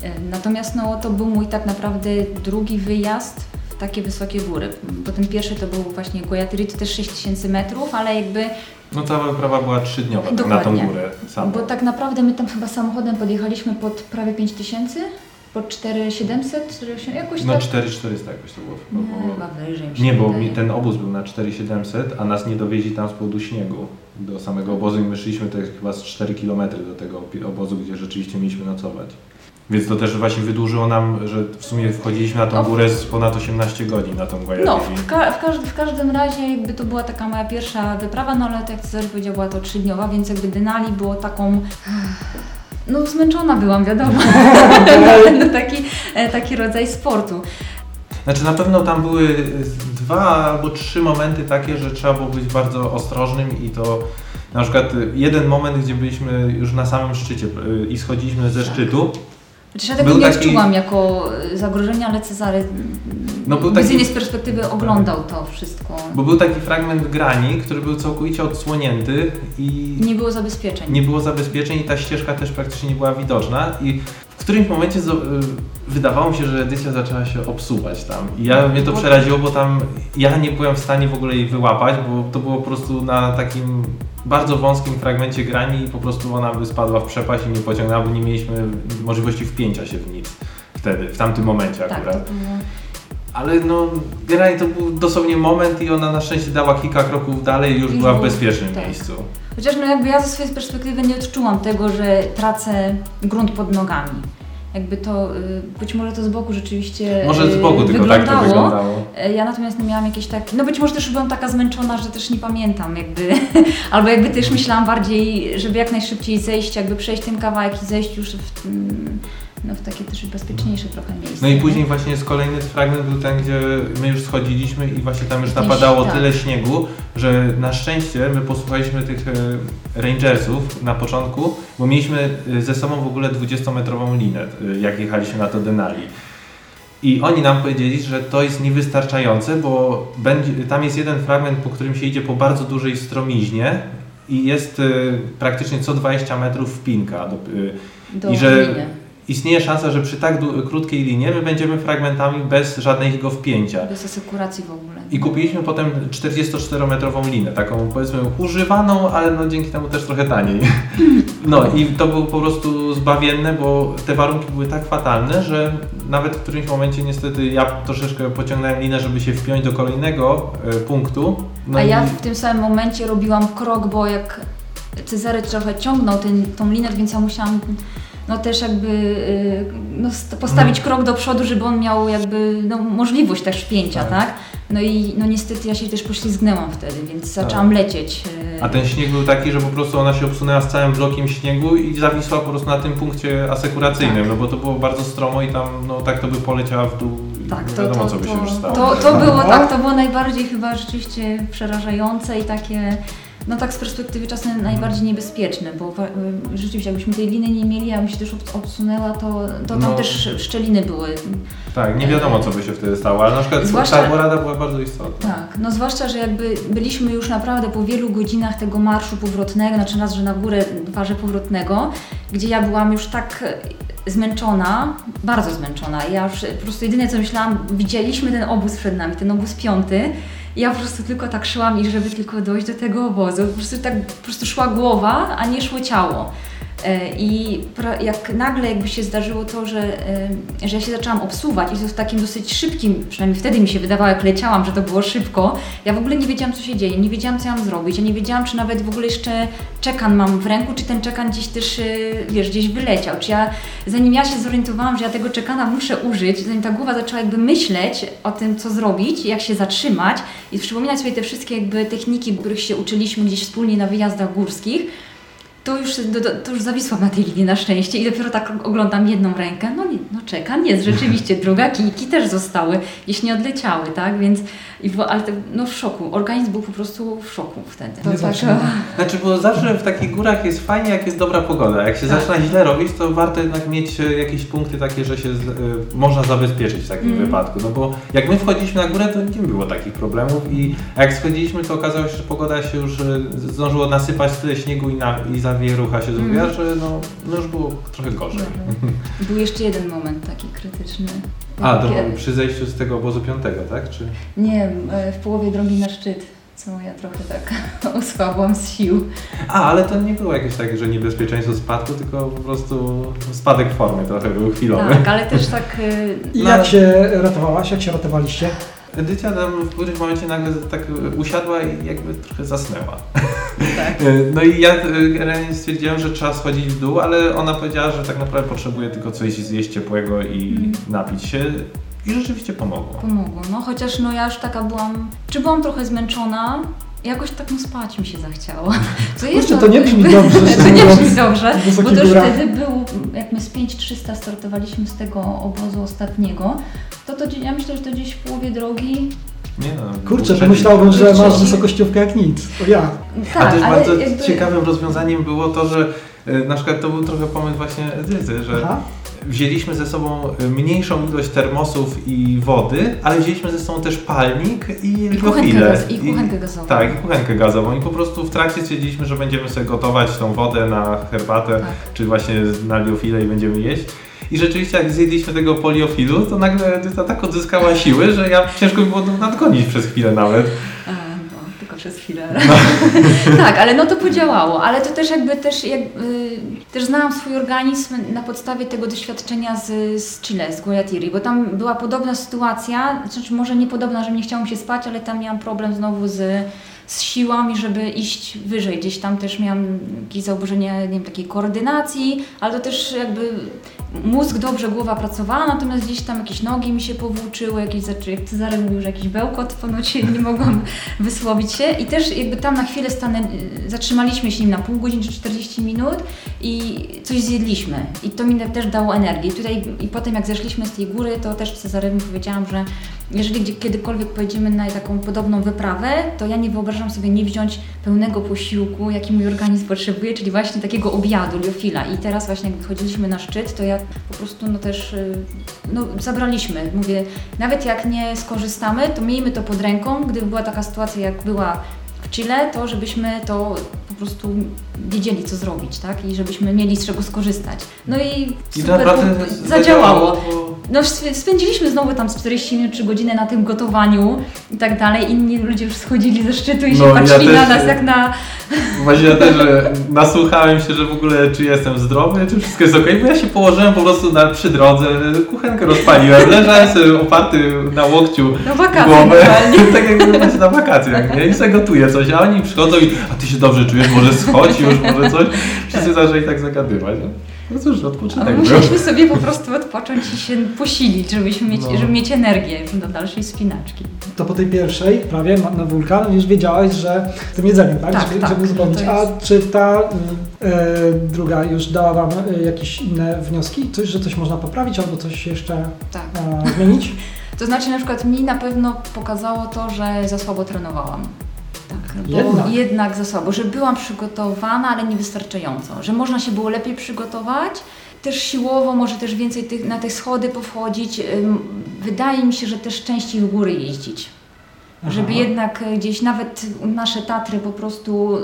E, Natomiast no, to był mój tak naprawdę drugi wyjazd takie wysokie góry. Bo ten pierwszy to był właśnie Guayatiri, to też 6000 metrów, ale jakby No cała wyprawa była trzydniowa na tą górę samą. Bo tak naprawdę my tam chyba samochodem podjechaliśmy pod prawie 5000, pod 4700, 4800, jakoś No tak. 4400 jakoś to było. Nie, było. chyba wyżej. Nie, bo mi ten obóz był na 4700, a nas nie dowieźli tam z powodu śniegu do samego obozu i my szliśmy to chyba z 4 km do tego obozu, gdzie rzeczywiście mieliśmy nocować. Więc to też właśnie wydłużyło nam, że w sumie wchodziliśmy na tą O. górę z ponad 18 godzin na tą No, Guayatiri. w, ka- w, każd- w każdym razie jakby to była taka moja pierwsza wyprawa, no ale tak jak Cezary powiedział, była to trzydniowa, więc jakby Denali było taką... No zmęczona byłam, wiadomo. no, taki, e, taki rodzaj sportu. Znaczy na pewno tam były dwa albo trzy momenty takie, że trzeba było być bardzo ostrożnym i to na przykład jeden moment, gdzie byliśmy już na samym szczycie y, i schodziliśmy ze szczytu, Chociaż ja tego Był nie taki- odczułam jako e, zagrożenia, ale Cezary No, był taki- z perspektywy oglądał to wszystko. bo był taki fragment grani, który był całkowicie odsłonięty i Nie było zabezpieczeń. nie było zabezpieczeń i ta ścieżka też praktycznie nie była widoczna i w którymś momencie y, wydawało mi się, że edycja zaczęła się obsuwać tam i ja, mnie to przeraziło, bo tam ja nie byłem w stanie w ogóle jej wyłapać, bo to było po prostu na takim bardzo wąskim fragmencie grani i po prostu ona by spadła w przepaść i mnie pociągnęła, bo nie mieliśmy możliwości wpięcia się w nic wtedy, w tamtym momencie tak, akurat. było... Ale no, generalnie to był dosłownie moment i ona na szczęście dała kilka kroków dalej i już I była w było- bezpiecznym tak. miejscu. Chociaż no jakby ja ze swojej perspektywy nie odczułam tego, że tracę grunt pod nogami. Jakby to, y, być może to z boku rzeczywiście Może z y, boku tylko tak to wyglądało. E, Ja natomiast no miałam jakieś tak, no być może też byłam taka zmęczona, że też nie pamiętam jakby, albo jakby też myślałam bardziej, żeby jak najszybciej zejść, jakby przejść ten kawałek i zejść już w, no, w takie też bezpieczniejsze trochę miejsce. No i nie? później właśnie jest kolejny fragment był ten, gdzie my już schodziliśmy i właśnie tam już napadało tak. tyle śniegu, że na szczęście my posłuchaliśmy tych e, rangersów na początku, bo mieliśmy e, ze sobą w ogóle 20-metrową linę, e, jak jechaliśmy na to Denali. I oni nam powiedzieli, że to jest niewystarczające, bo będzie, tam jest jeden fragment, po którym się idzie po bardzo dużej stromiźnie i jest e, praktycznie co 20 metrów wpinka. Do, e, Do i że. Istnieje szansa, że przy tak krótkiej linie my będziemy fragmentami bez żadnego wpięcia. Bez asekuracji w ogóle. I kupiliśmy potem 44-metrową linę, taką powiedzmy używaną, ale no dzięki temu też trochę taniej. No i to było po prostu zbawienne, bo te warunki były tak fatalne, że nawet w którymś momencie niestety ja troszeczkę pociągnąłem linę, żeby się wpiąć do kolejnego e, punktu. No A ja w tym samym momencie robiłam krok, bo jak Cezary trochę ciągnął ten, tą linę, więc ja musiałam no też jakby y, no, st- postawić Mhm. krok do przodu, żeby on miał jakby no, możliwość też wpięcia, Tak. tak? No i no niestety ja się też poślizgnęłam wtedy, więc zaczęłam lecieć. y, A ten śnieg był taki, że po prostu ona się obsunęła z całym blokiem śniegu i zawisła po prostu na tym punkcie asekuracyjnym, Tak. no bo to było bardzo stromo i tam no tak to by poleciała w dół Tak, nie to, wiadomo to, co by się to, już stało. to, to było No. tak, to było najbardziej chyba rzeczywiście przerażające i takie, no tak z perspektywy czasem najbardziej niebezpieczne, bo y, rzeczywiście jakbyśmy tej liny nie mieli, a bym się też odsunęła, to, to tam No. też szczeliny były. Tak, nie wiadomo co by się wtedy stało, ale na przykład Zwłaszcza- ta porada była bardzo istotna. Tak, no zwłaszcza, że jakby byliśmy już naprawdę po wielu godzinach tego marszu powrotnego, znaczy raz, że na górę, dwa, że powrotnego, gdzie ja byłam już tak zmęczona, bardzo zmęczona. Ja już po prostu jedyne co myślałam, widzieliśmy ten obóz przed nami, ten obóz piąty. Ja po prostu tylko tak szłam i żeby tylko dojść do tego obozu. Po prostu tak po prostu szła głowa, a nie szło ciało. E, I jak nagle jakby się zdarzyło to, że, e, że ja się zaczęłam obsuwać i to w takim dosyć szybkim, przynajmniej wtedy mi się wydawało, jak leciałam, że to było szybko, ja w ogóle nie wiedziałam, co się dzieje, nie wiedziałam, co mam zrobić, ja nie wiedziałam, czy nawet w ogóle jeszcze czekan mam w ręku, czy ten czekan gdzieś też, e, wiesz, gdzieś wyleciał, czy ja, zanim ja się zorientowałam, że ja tego czekana muszę użyć, zanim ta głowa zaczęła jakby myśleć o tym, co zrobić, jak się zatrzymać i przypominać sobie te wszystkie jakby techniki, których się uczyliśmy gdzieś wspólnie na wyjazdach górskich, to już, to już zawisłam na tej linii na szczęście i dopiero tak oglądam jedną rękę, no, nie, no czeka, nie, rzeczywiście, druga, kijki też zostały, jeśli nie odleciały, tak, więc, i, w- ale te- no w szoku, organizm był po prostu w szoku wtedy. To zawsze. tak, Znaczy, bo zawsze w takich górach jest fajnie, jak jest dobra pogoda. Jak się Tak. zaczyna źle robić, to warto jednak mieć e, jakieś punkty takie, że się z, e, można zabezpieczyć w takim Mhm. wypadku. No bo jak my wchodziliśmy na górę, to nie było takich problemów i jak schodziliśmy, to okazało się, że pogoda się już e, zdążyło nasypać tyle śniegu i, na, i zawierucha się zrobiła, Mhm. że no, no już było trochę gorzej. Był jeszcze jeden moment taki krytyczny. A, to Kiedy- przy zejściu z tego obozu piątego, tak? Czy... Nie, e, w połowie drogi na szczyt, co ja trochę tak osłabłam z sił. A, ale to nie było jakieś takie, że niebezpieczeństwo spadku, tylko po prostu spadek formy trochę był chwilowy. Tak, ale też tak... e, I No, jak się ratowałaś? Jak się ratowaliście? Edycja tam w którymś momencie nagle tak usiadła i jakby trochę zasnęła. tak. No i ja y, generalnie stwierdziłem, że trzeba schodzić w dół, ale ona powiedziała, że tak naprawdę potrzebuje tylko coś zjeść ciepłego i Mhm. napić się. I rzeczywiście pomogło. Pomogło, no chociaż no ja już taka byłam, czy byłam trochę zmęczona, jakoś tak no spać mi się zachciało. Co Kurczę, no- to nie brzmi dobrze, to nie brzmi dobrze, bo to już wtedy był, jak my z 5300 startowaliśmy z tego obozu ostatniego, to to ja myślę, że to gdzieś w połowie drogi, Nie no, Kurczę, pomyślałbym, że masz wysokościówkę jak nic. O ja. A tak, też ale bardzo jakby... ciekawym rozwiązaniem było to, że y, na przykład to był trochę pomysł właśnie Edyty, że Aha. Wzięliśmy ze sobą y, mniejszą ilość termosów i wody, ale wzięliśmy ze sobą też palnik i I I kuchenkę gazową. Tak, i kuchenkę gazową. I po prostu w trakcie stwierdziliśmy, że będziemy sobie gotować tą wodę na herbatę, Tak. czy właśnie na liofilę i będziemy jeść. I rzeczywiście jak zjedliśmy tego poliofilu, to nagle Edyta tak odzyskała siły, że ja ciężko mi było nadgonić przez chwilę nawet. A, tylko przez chwilę. tak, ale no to podziałało, ale to też jakby też, jak, y, też znałam swój organizm na podstawie tego doświadczenia z, z Chile, z Guayatiri, bo tam była podobna sytuacja, znaczy może nie podobna, że nie chciałam się spać, ale tam miałam problem znowu z, z siłami, żeby iść wyżej. Gdzieś tam też miałam jakieś zaburzenie, nie wiem, takiej koordynacji, ale to też jakby mózg dobrze, głowa pracowała, natomiast gdzieś tam jakieś nogi mi się powłóczyły, jakieś, jak Cezary mówił, że jakiś bełkot, ponoć nie mogłam wysłowić się i też jakby tam na chwilę stanę, zatrzymaliśmy się nim na pół godziny czy 40 minut i coś zjedliśmy i to mi też dało energię. I tutaj i potem jak zeszliśmy z tej góry, to też Cezarewi powiedziałam, że jeżeli kiedykolwiek pojedziemy na taką podobną wyprawę, to ja nie wyobrażam sobie nie wziąć pełnego posiłku, jaki mój organizm potrzebuje, czyli właśnie takiego obiadu, liofila. I teraz właśnie jak chodziliśmy na szczyt, to ja po prostu no też y, no, zabraliśmy. Mówię, nawet jak nie skorzystamy, to miejmy to pod ręką, gdyby była taka sytuacja jak była w Chile, to żebyśmy to po prostu wiedzieli, co zrobić, tak? I żebyśmy mieli z czego skorzystać. No i, I super, zadziałało. bo- No sp- spędziliśmy znowu tam z 40 minut czy godzinę na tym gotowaniu i tak dalej. Inni ludzie już schodzili ze szczytu i No, się ja patrzyli też- na nas jak na... Właśnie ja też nasłuchałem się, że w ogóle czy jestem zdrowy, czy wszystko jest ok, bo ja się położyłem po prostu na, przy drodze, kuchenkę rozpaliłem, leżałem sobie oparty na łokciu Na wakacje głowę, tak jakby na wakacjach, nie? I sobie gotuję coś, a oni przychodzą i a ty się dobrze czujesz, może schodź już, może coś. Wszyscy zaczęli tak zagadywać. nie? No cóż, A odpoczynek musieliśmy sobie po prostu odpocząć i się posilić, żebyśmy mieć, No. żeby mieć energię do dalszej spinaczki. To po tej pierwszej prawie na, wulkan już wiedziałaś, że z tym jedzeniem, tak? Tak, żeby, tak, żeby uzupełnić. to A jest- czy ta y, e, druga już dała Wam y, jakieś inne wnioski? Coś, że coś można poprawić albo coś jeszcze Tak. e, zmienić? To znaczy na przykład mi na pewno pokazało to, że za słabo trenowałam. Tak, bo Jednak. jednak. za słabo, że byłam przygotowana, ale niewystarczająco, że można się było lepiej przygotować, też siłowo, może też więcej tych, na te schody powchodzić. Wydaje mi się, że też częściej w góry jeździć. Aha. Żeby jednak e, gdzieś nawet nasze Tatry po prostu y,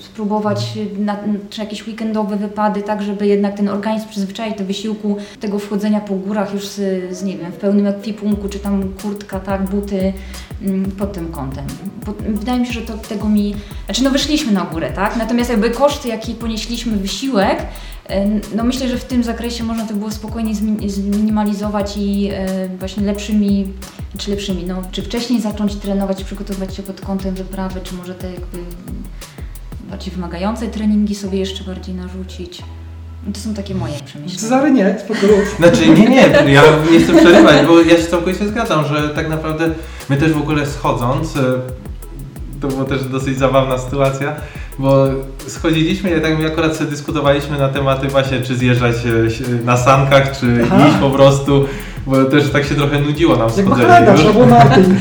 spróbować na, czy jakieś weekendowe wypady, tak żeby jednak ten organizm przyzwyczaić do wysiłku, tego wchodzenia po górach już z, z nie wiem, w pełnym ekwipunku, czy tam kurtka, tak, buty mm, pod tym kątem. Bo, wydaje mi się, że to tego mi, znaczy no wyszliśmy na górę, tak, natomiast jakby koszty, jaki ponieśliśmy wysiłek, e, no myślę, że w tym zakresie można to było spokojnie zmi- zminimalizować i e, właśnie lepszymi czy lepszymi, no, czy wcześniej zacząć trenować, przygotować się pod kątem wyprawy, czy może te jakby bardziej wymagające treningi sobie jeszcze bardziej narzucić. No To są takie moje przemyślenia. Cezary nie, spokojnie. Znaczy nie, nie, ja nie chcę przerywać, bo ja się całkowicie zgadzam, że tak naprawdę my też w ogóle schodząc, e, to była też dosyć zabawna sytuacja, bo schodziliśmy i tak my akurat sobie dyskutowaliśmy na tematy właśnie, czy zjeżdżać e, na sankach, czy Aha. iść po prostu, bo też tak się trochę nudziło nam Jak schodzenie. Trzeba było narty.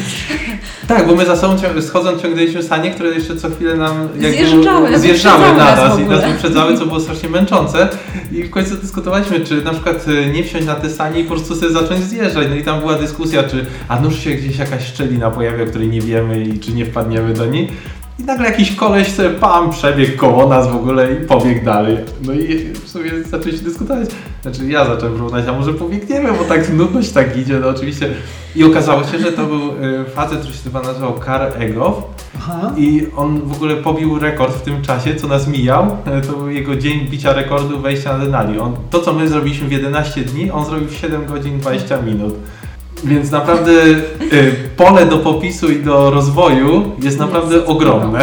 Tak, bo my za sobą cią- schodząc ciągnęliśmy sanie, które jeszcze co chwilę nam jakby Zjeżdżały, zjeżdżały na nas i nas wyprzedzały, co było strasznie męczące. I w końcu dyskutowaliśmy, czy na przykład e, nie wsiąść na te sanie i po prostu sobie zacząć zjeżdżać. No i tam była dyskusja, czy a nuż się gdzieś jakaś szczelina pojawia, której nie wiemy i czy nie wpadniemy do niej. I nagle jakiś koleś sobie pam przebiegł koło nas w ogóle i pobiegł dalej. No i w sumie zaczęliśmy dyskutować. Znaczy ja zacząłem próbować, a może pobiegniemy, bo tak nudność tak idzie, no oczywiście. I okazało się, że to był y, facet, który się chyba nazywał Kar Egow Aha. i on w ogóle pobił rekord w tym czasie, co nas mijał. E, To był jego dzień bicia rekordu wejścia na Denali. On, to, co my zrobiliśmy w 11 dni, on zrobił w 7 godzin 20 minut. Więc naprawdę y, pole do popisu i do rozwoju jest naprawdę ogromne.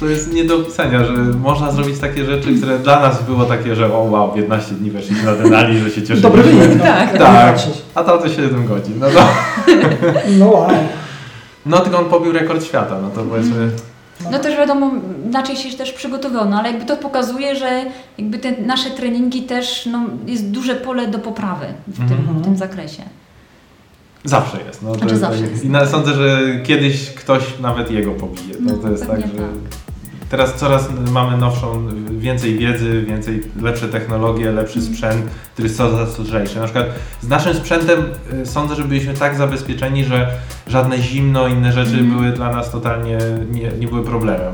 To jest nie do opisania, że można zrobić takie rzeczy, które dla nas było takie, że o wow, w 11 dni weszliśmy na Denali, że się cieszymy. Dobry wynik. no. Tak. Tak, patrzeć. a tam to 7 godzin. No, no. No wow. no tylko on pobił rekord świata, no to powiedzmy... No też wiadomo, inaczej się też przygotowano, ale jakby to pokazuje, że jakby te nasze treningi też, no, jest duże pole do poprawy w tym, Mhm. w tym zakresie. Zawsze jest. No, to Znaczy jest zawsze tak, jest. I na, sądzę, że kiedyś ktoś nawet jego pobije. To, to jest tak, że tak. teraz coraz mamy nowszą, więcej wiedzy, więcej, lepsze technologie, lepszy Mhm. sprzęt, który jest coraz lżejszy. Na przykład z naszym sprzętem y, sądzę, że byliśmy tak zabezpieczeni, że żadne zimno, inne rzeczy Mhm. były dla nas totalnie, nie, nie były problemem.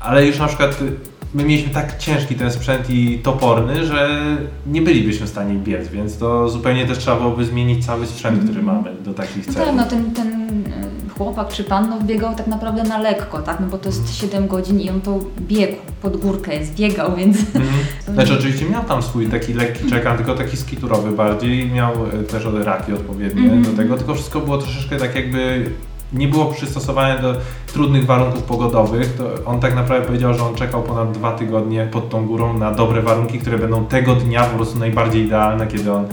Ale już na przykład y, my mieliśmy tak ciężki ten sprzęt i toporny, że nie bylibyśmy w stanie biec, więc to zupełnie też trzeba byłoby zmienić cały sprzęt, który mamy do takich No celów. tak, no ten, ten e, chłopak czy pan no, biegał tak naprawdę na lekko, tak? No bo to jest 7 godzin i on to biegł pod górkę, jest biegał, więc Mhm. Znaczy oczywiście miał tam swój taki lekki czekan, tylko taki skiturowy bardziej, miał e, też raki odpowiednie Mhm. do tego, tylko wszystko było troszeczkę tak jakby nie było przystosowane do trudnych warunków pogodowych, to on tak naprawdę powiedział, że on czekał ponad dwa tygodnie pod tą górą na dobre warunki, które będą tego dnia po prostu najbardziej idealne, kiedy on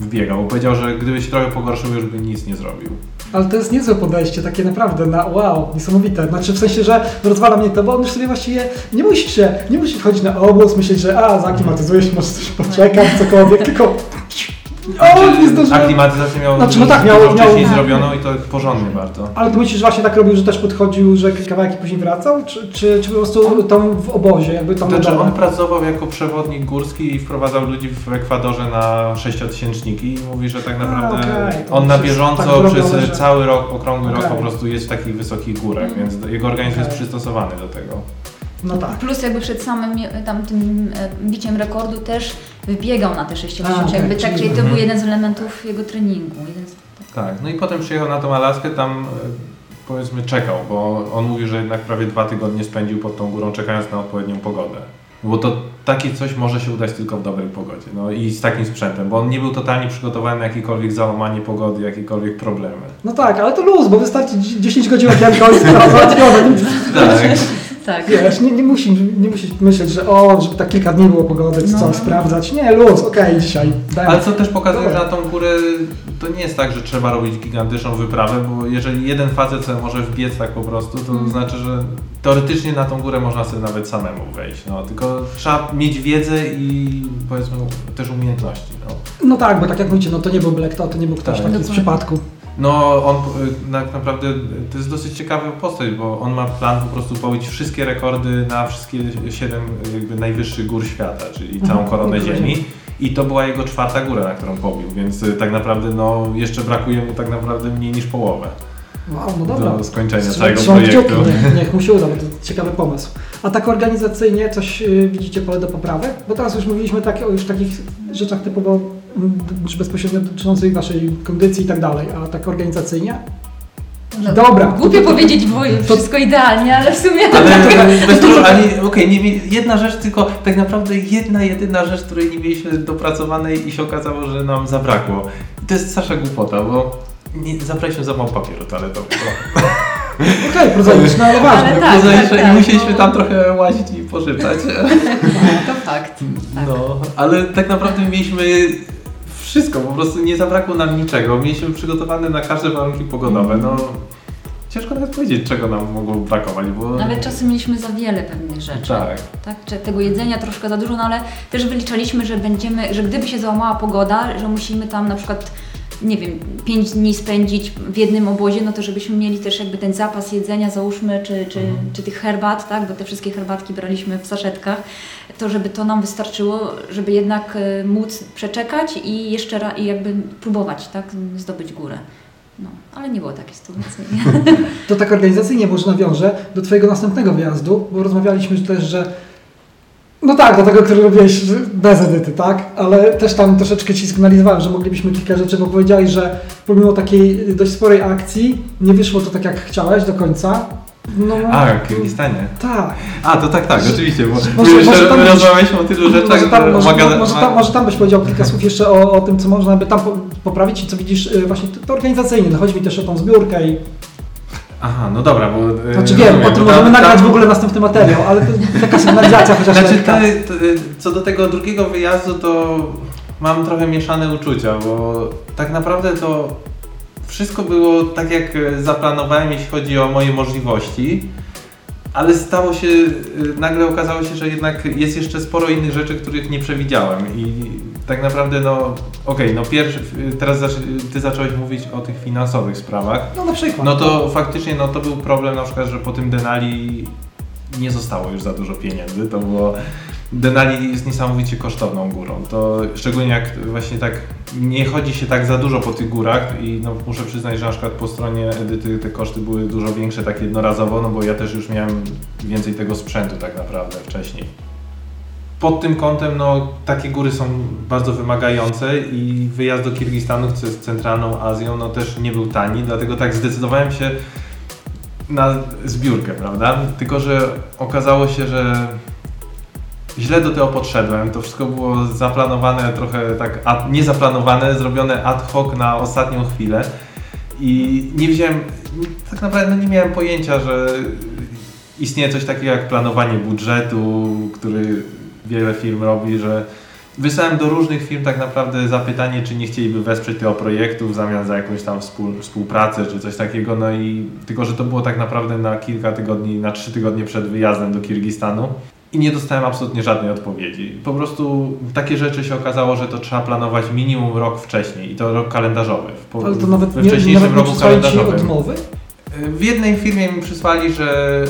wbiegał. Bo powiedział, że gdyby się trochę pogorszył, już by nic nie zrobił. Ale to jest niezłe podejście, takie naprawdę na wow, niesamowite. Znaczy w sensie, że rozwala mnie to, bo on już sobie właściwie nie musi się, nie musi wchodzić na obóz, myśleć, że a, zaklimatyzuje się, może coś poczekać, cokolwiek, tylko o, nie zdążyłem. Aklimatyzację miał Znaczy, no tak, dużo miał- miał- wcześniej tak. zrobioną i to porządnie bardzo. Ale ty myślisz, że właśnie tak robił, że też podchodził, że kawałek i później wracał? Czy, czy, czy po prostu tam w obozie, jakby tam na Znaczy on pracował jako przewodnik górski i wprowadzał ludzi w Ekwadorze na sześciotysięcniki i mówi, że tak A, naprawdę okej. To on na jest bieżąco tak przez że- cały rok, okrągły rok Okej. po prostu jest w takich wysokich górach, więc jego organizm jest Okej. przystosowany do tego. No tak. plus jakby przed samym tam tym e, biciem rekordu też wbiegał na te 60, A, jakby tak, czyli- to Mhm. był jeden z elementów jego treningu. Jeden z, Tak, no i potem przyjechał na tą Alaskę, tam e, powiedzmy czekał, bo on mówił, że jednak prawie dwa tygodnie spędził pod tą górą czekając na odpowiednią pogodę. Bo to takie coś może się udać tylko w dobrej pogodzie. No i z takim sprzętem, bo on nie był totalnie przygotowany na jakiekolwiek załamanie pogody, jakiekolwiek problemy. No tak, ale to luz, bo wystarczy dzi- 10 godzin okienko i Tak. Tak. Wiesz, nie, nie, musi, nie musisz myśleć, że o, żeby tak kilka dni było pogody, czy No. coś sprawdzać. Nie, luz, okej, dzisiaj. Dajmy. Ale co też pokazuje, że na tą górę to nie jest tak, że trzeba robić gigantyczną wyprawę, bo jeżeli jeden facet sobie może wbiec tak po prostu, to Mm. znaczy, że teoretycznie na tą górę można sobie nawet samemu wejść. No, tylko trzeba mieć wiedzę i powiedzmy też umiejętności. No, No tak, bo tak jak mówicie, no to nie był kto, to nie był ktoś Tak. taki z przypadku. No on y, tak naprawdę to jest dosyć ciekawa postać, bo on ma plan po prostu pobić wszystkie rekordy na wszystkie siedem jakby najwyższych gór świata, czyli całą Mhm, koronę okej. Ziemi. I to była jego czwarta góra, na którą pobił, więc y, tak naprawdę no, jeszcze brakuje mu tak naprawdę mniej niż połowę Wow, no dobra. do skończenia całego projektu. niech, niech mu się uda, bo to ciekawy pomysł. A tak organizacyjnie coś y, widzicie pole do poprawy? Bo teraz już mówiliśmy tak, o już takich rzeczach typowo bezpośrednio dotyczących naszej kondycji i tak dalej, a tak organizacyjnie? No, Dobra. Głupio powiedzieć, bo wszystko idealnie, ale w sumie Ale to bez trudu, ale okej, jedna rzecz, tylko tak naprawdę jedna, jedyna rzecz, której nie mieliśmy dopracowanej i się okazało, że nam zabrakło. I to jest straszna głupota, bo nie, zabraliśmy za mało papieru toaletowego. Okej, prozaiczne, ale ważne. Ale tak, Pozajsze- tak, I tak, musieliśmy no. tam trochę łazić i pożyczać. to fakt. Tak. No, ale tak naprawdę mieliśmy wszystko, po prostu nie zabrakło nam niczego. Mieliśmy przygotowane na każde warunki pogodowe. No, ciężko nawet powiedzieć, czego nam mogło brakować, bo... Nawet czasem mieliśmy za wiele pewnych rzeczy. Tak. tak? Czy tego jedzenia troszkę za dużo, no ale też wyliczaliśmy, że będziemy, że gdyby się załamała pogoda, że musimy tam na przykład nie wiem, pięć dni spędzić w jednym obozie, no to żebyśmy mieli też jakby ten zapas jedzenia, załóżmy, czy, czy, Mhm. czy tych herbat, tak, bo te wszystkie herbatki braliśmy w saszetkach, to żeby to nam wystarczyło, żeby jednak e, móc przeczekać i jeszcze ra, i jakby próbować, tak, zdobyć górę. No, ale nie było takiej sytuacji. To tak organizacyjnie może nawiążę do Twojego następnego wyjazdu, bo rozmawialiśmy też, że no tak, do tego, który robiłeś bez edyty, tak? Ale też tam troszeczkę Ci sygnalizowałem, że moglibyśmy kilka rzeczy, bo powiedziałeś, że pomimo takiej dość sporej akcji nie wyszło to tak, jak chciałeś do końca. No, A, w Kirgistanie. Tak. A, to tak, tak, oczywiście, bo Może- już może tam- rozmawialiśmy o tylu rzeczach, Może tam, że może, może, tam, może tam byś powiedział kilka słów jeszcze o, o tym, co można by tam po- poprawić i co widzisz y, właśnie to, to organizacyjnie. No chodzi mi też o tą zbiórkę i Aha, no dobra, bo... e, Znaczy wiem, rozumiem, o tym możemy tam- nagrać tam- w ogóle następny materiał, ale to taka sygnalizacja chociaż Znaczy, te, te, co do tego drugiego wyjazdu, to mam trochę mieszane uczucia, bo tak naprawdę to wszystko było tak, jak e, zaplanowałem, jeśli chodzi o moje możliwości, ale stało się, e, nagle okazało się, że jednak jest jeszcze sporo innych rzeczy, których nie przewidziałem i tak naprawdę, no okej, no pierwszy, teraz ty zacząłeś mówić o tych finansowych sprawach, No na przykład. no to faktycznie no, to był problem na przykład, że po tym Denali nie zostało już za dużo pieniędzy. To było. Denali jest niesamowicie kosztowną górą. To szczególnie jak właśnie tak nie chodzi się tak za dużo po tych górach i no, muszę przyznać, że na przykład po stronie Edyty te koszty były dużo większe tak jednorazowo, no bo ja też już miałem więcej tego sprzętu tak naprawdę wcześniej. Pod tym kątem no, takie góry są bardzo wymagające i wyjazd do Kirgistanu, co jest centralną Azją, no też nie był tani, dlatego tak zdecydowałem się na zbiórkę, prawda? Tylko, że okazało się, że źle do tego podszedłem. To wszystko było zaplanowane trochę tak, ad, nie zaplanowane, zrobione ad hoc na ostatnią chwilę. I nie wziąłem, tak naprawdę no nie miałem pojęcia, że istnieje coś takiego jak planowanie budżetu, który wiele firm robi, że wysłałem do różnych firm tak naprawdę zapytanie, czy nie chcieliby wesprzeć tego projektu w zamian za jakąś tam współ, współpracę czy coś takiego. No i tylko, że to było tak naprawdę na kilka tygodni, na trzy tygodnie przed wyjazdem do Kirgistanu. I nie dostałem absolutnie żadnej odpowiedzi. Po prostu takie rzeczy się okazało, że to trzeba planować minimum rok wcześniej i to rok kalendarzowy. Po- Ale to nawet we nie, wcześniejszym nawet nie roku przysłali Ci kalendarzowym. odmowy? W jednej firmie mi przysłali, że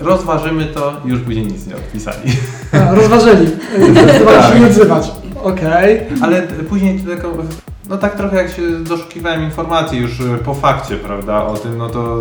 rozważymy to już później nic nie odpisali. A, rozważyli. Zdecydowali Tak. się nie odzywać. Okej. Ale t- później tylko, no tak trochę jak się doszukiwałem informacji już e, po fakcie, prawda, o tym, no to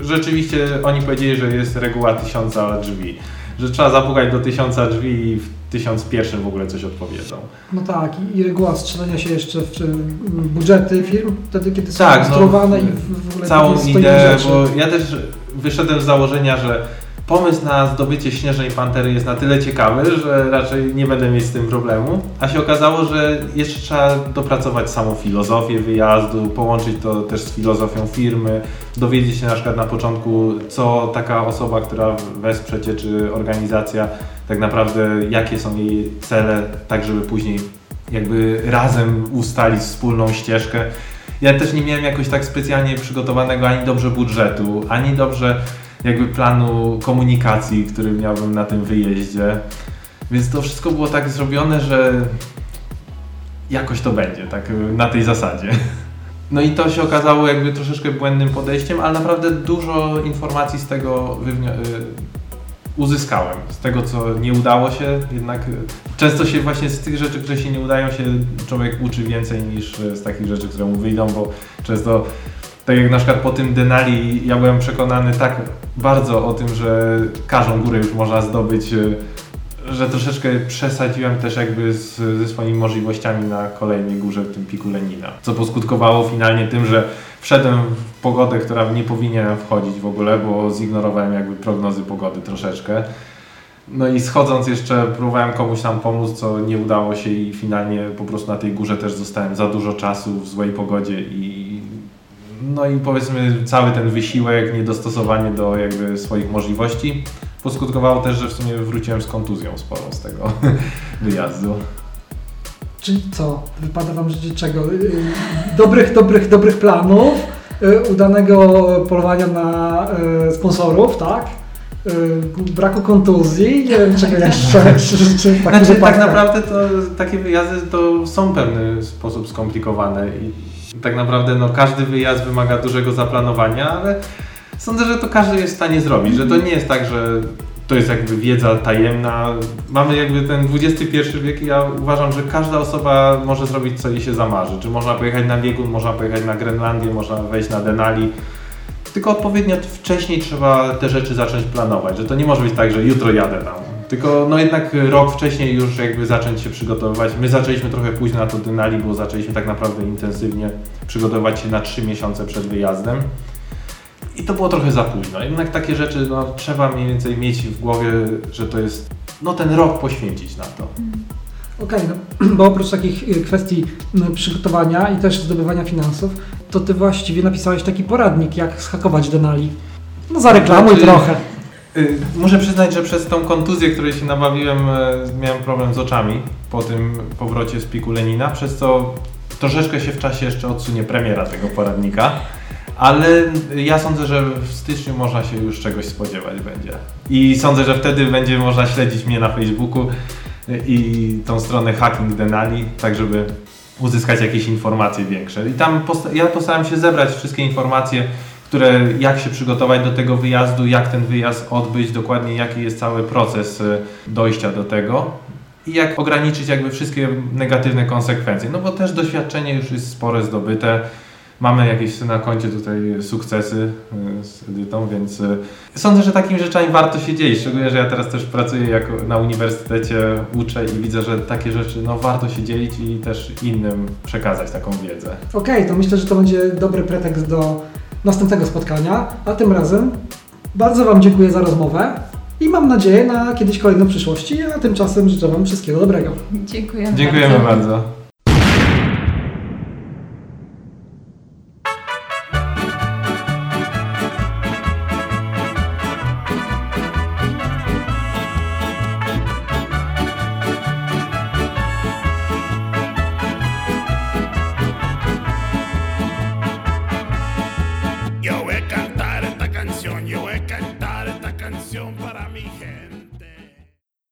rzeczywiście oni powiedzieli, że jest reguła tysiąca drzwi. Że trzeba zapukać do tysiąca drzwi i w tysiąc pierwszym w ogóle coś odpowiedzą. No tak, i, i reguła strzelania się jeszcze w czy, budżety firm, wtedy kiedy są Tak, no, i w, w ogóle Całą ideę, bo ja też wyszedłem z założenia, że pomysł na zdobycie śnieżnej pantery jest na tyle ciekawy, że raczej nie będę mieć z tym problemu. A się okazało, że jeszcze trzeba dopracować samą filozofię wyjazdu, połączyć to też z filozofią firmy, dowiedzieć się na przykład na początku, co taka osoba, która wesprze Cię, czy organizacja, tak naprawdę jakie są jej cele, tak żeby później jakby razem ustalić wspólną ścieżkę. Ja też nie miałem jakoś tak specjalnie przygotowanego ani dobrze budżetu, ani dobrze jakby planu komunikacji, który miałbym na tym wyjeździe. Więc to wszystko było tak zrobione, że jakoś to będzie, tak na tej zasadzie. No i to się okazało jakby troszeczkę błędnym podejściem, ale naprawdę dużo informacji z tego y, uzyskałem. Z tego, co nie udało się, jednak y, często się właśnie z tych rzeczy, które się nie udają, się człowiek uczy więcej niż y, z takich rzeczy, które mu wyjdą, bo często tak jak na przykład po tym Denali, ja byłem przekonany tak bardzo o tym, że każdą górę już można zdobyć, y, że troszeczkę przesadziłem też jakby z, ze swoimi możliwościami na kolejnej górze, w tym piku Lenina. Co poskutkowało finalnie tym, że wszedłem w pogodę, która nie powinienem wchodzić w ogóle, bo zignorowałem jakby prognozy pogody troszeczkę. No i schodząc jeszcze próbowałem komuś tam pomóc, co nie udało się i finalnie po prostu na tej górze też zostałem za dużo czasu w złej pogodzie i no i powiedzmy cały ten wysiłek, niedostosowanie do jakby swoich możliwości poskutkowało też, że w sumie wróciłem z kontuzją sporą z tego wyjazdu. Czyli co? Wypada Wam życzyć czego? Yy, Dobrych, dobrych, dobrych planów, y, udanego polowania na y, sponsorów, tak? Y, braku kontuzji, nie wiem czego jeszcze. czy, czy, czy, tak, Znaczy, tak naprawdę to takie wyjazdy to są w pewny sposób skomplikowane i tak naprawdę no, każdy wyjazd wymaga dużego zaplanowania, ale sądzę, że to każdy jest w stanie zrobić, że to nie jest tak, że to jest jakby wiedza tajemna. Mamy jakby ten XXI wiek i ja uważam, że każda osoba może zrobić co jej się zamarzy. Czy można pojechać na biegun, można pojechać na Grenlandię, można wejść na Denali. Tylko odpowiednio wcześniej trzeba te rzeczy zacząć planować, że to nie może być tak, że jutro jadę tam. Tylko no jednak rok wcześniej już jakby zacząć się przygotowywać. My zaczęliśmy trochę późno na to Denali, bo zaczęliśmy tak naprawdę intensywnie przygotowywać się na 3 miesiące przed wyjazdem. I to było trochę za późno. Jednak takie rzeczy no, trzeba mniej więcej mieć w głowie, że to jest no, ten rok poświęcić na to. Okej, no, bo oprócz takich y, kwestii przygotowania i też zdobywania finansów, to ty właściwie napisałeś taki poradnik, jak schakować Denali. No zareklamuj Znaczy, trochę. Y, Muszę przyznać, że przez tą kontuzję, której się nabawiłem, e, miałem problem z oczami po tym powrocie z piku Lenina, przez co troszeczkę się w czasie jeszcze odsunie premiera tego poradnika. Ale ja sądzę, że w styczniu można się już czegoś spodziewać będzie. I sądzę, że wtedy będzie można śledzić mnie na Facebooku i tą stronę Hacking Denali, tak żeby uzyskać jakieś informacje większe. I tam posta- ja postaram się zebrać wszystkie informacje, które jak się przygotować do tego wyjazdu, jak ten wyjazd odbyć, dokładnie jaki jest cały proces y, dojścia do tego i jak ograniczyć jakby wszystkie negatywne konsekwencje. No bo też doświadczenie już jest spore zdobyte. Mamy jakieś na koncie tutaj sukcesy y, z Edytą, więc y, sądzę, że takimi rzeczami warto się dzielić. Szczególnie, że ja teraz też pracuję jako na uniwersytecie, uczę i widzę, że takie rzeczy no, warto się dzielić i też innym przekazać taką wiedzę. Okej, to myślę, że to będzie dobry pretekst do następnego spotkania, a tym razem bardzo Wam dziękuję za rozmowę i mam nadzieję na kiedyś kolejną przyszłości, a tymczasem życzę Wam wszystkiego dobrego. Dziękujemy, Dziękujemy bardzo. bardzo.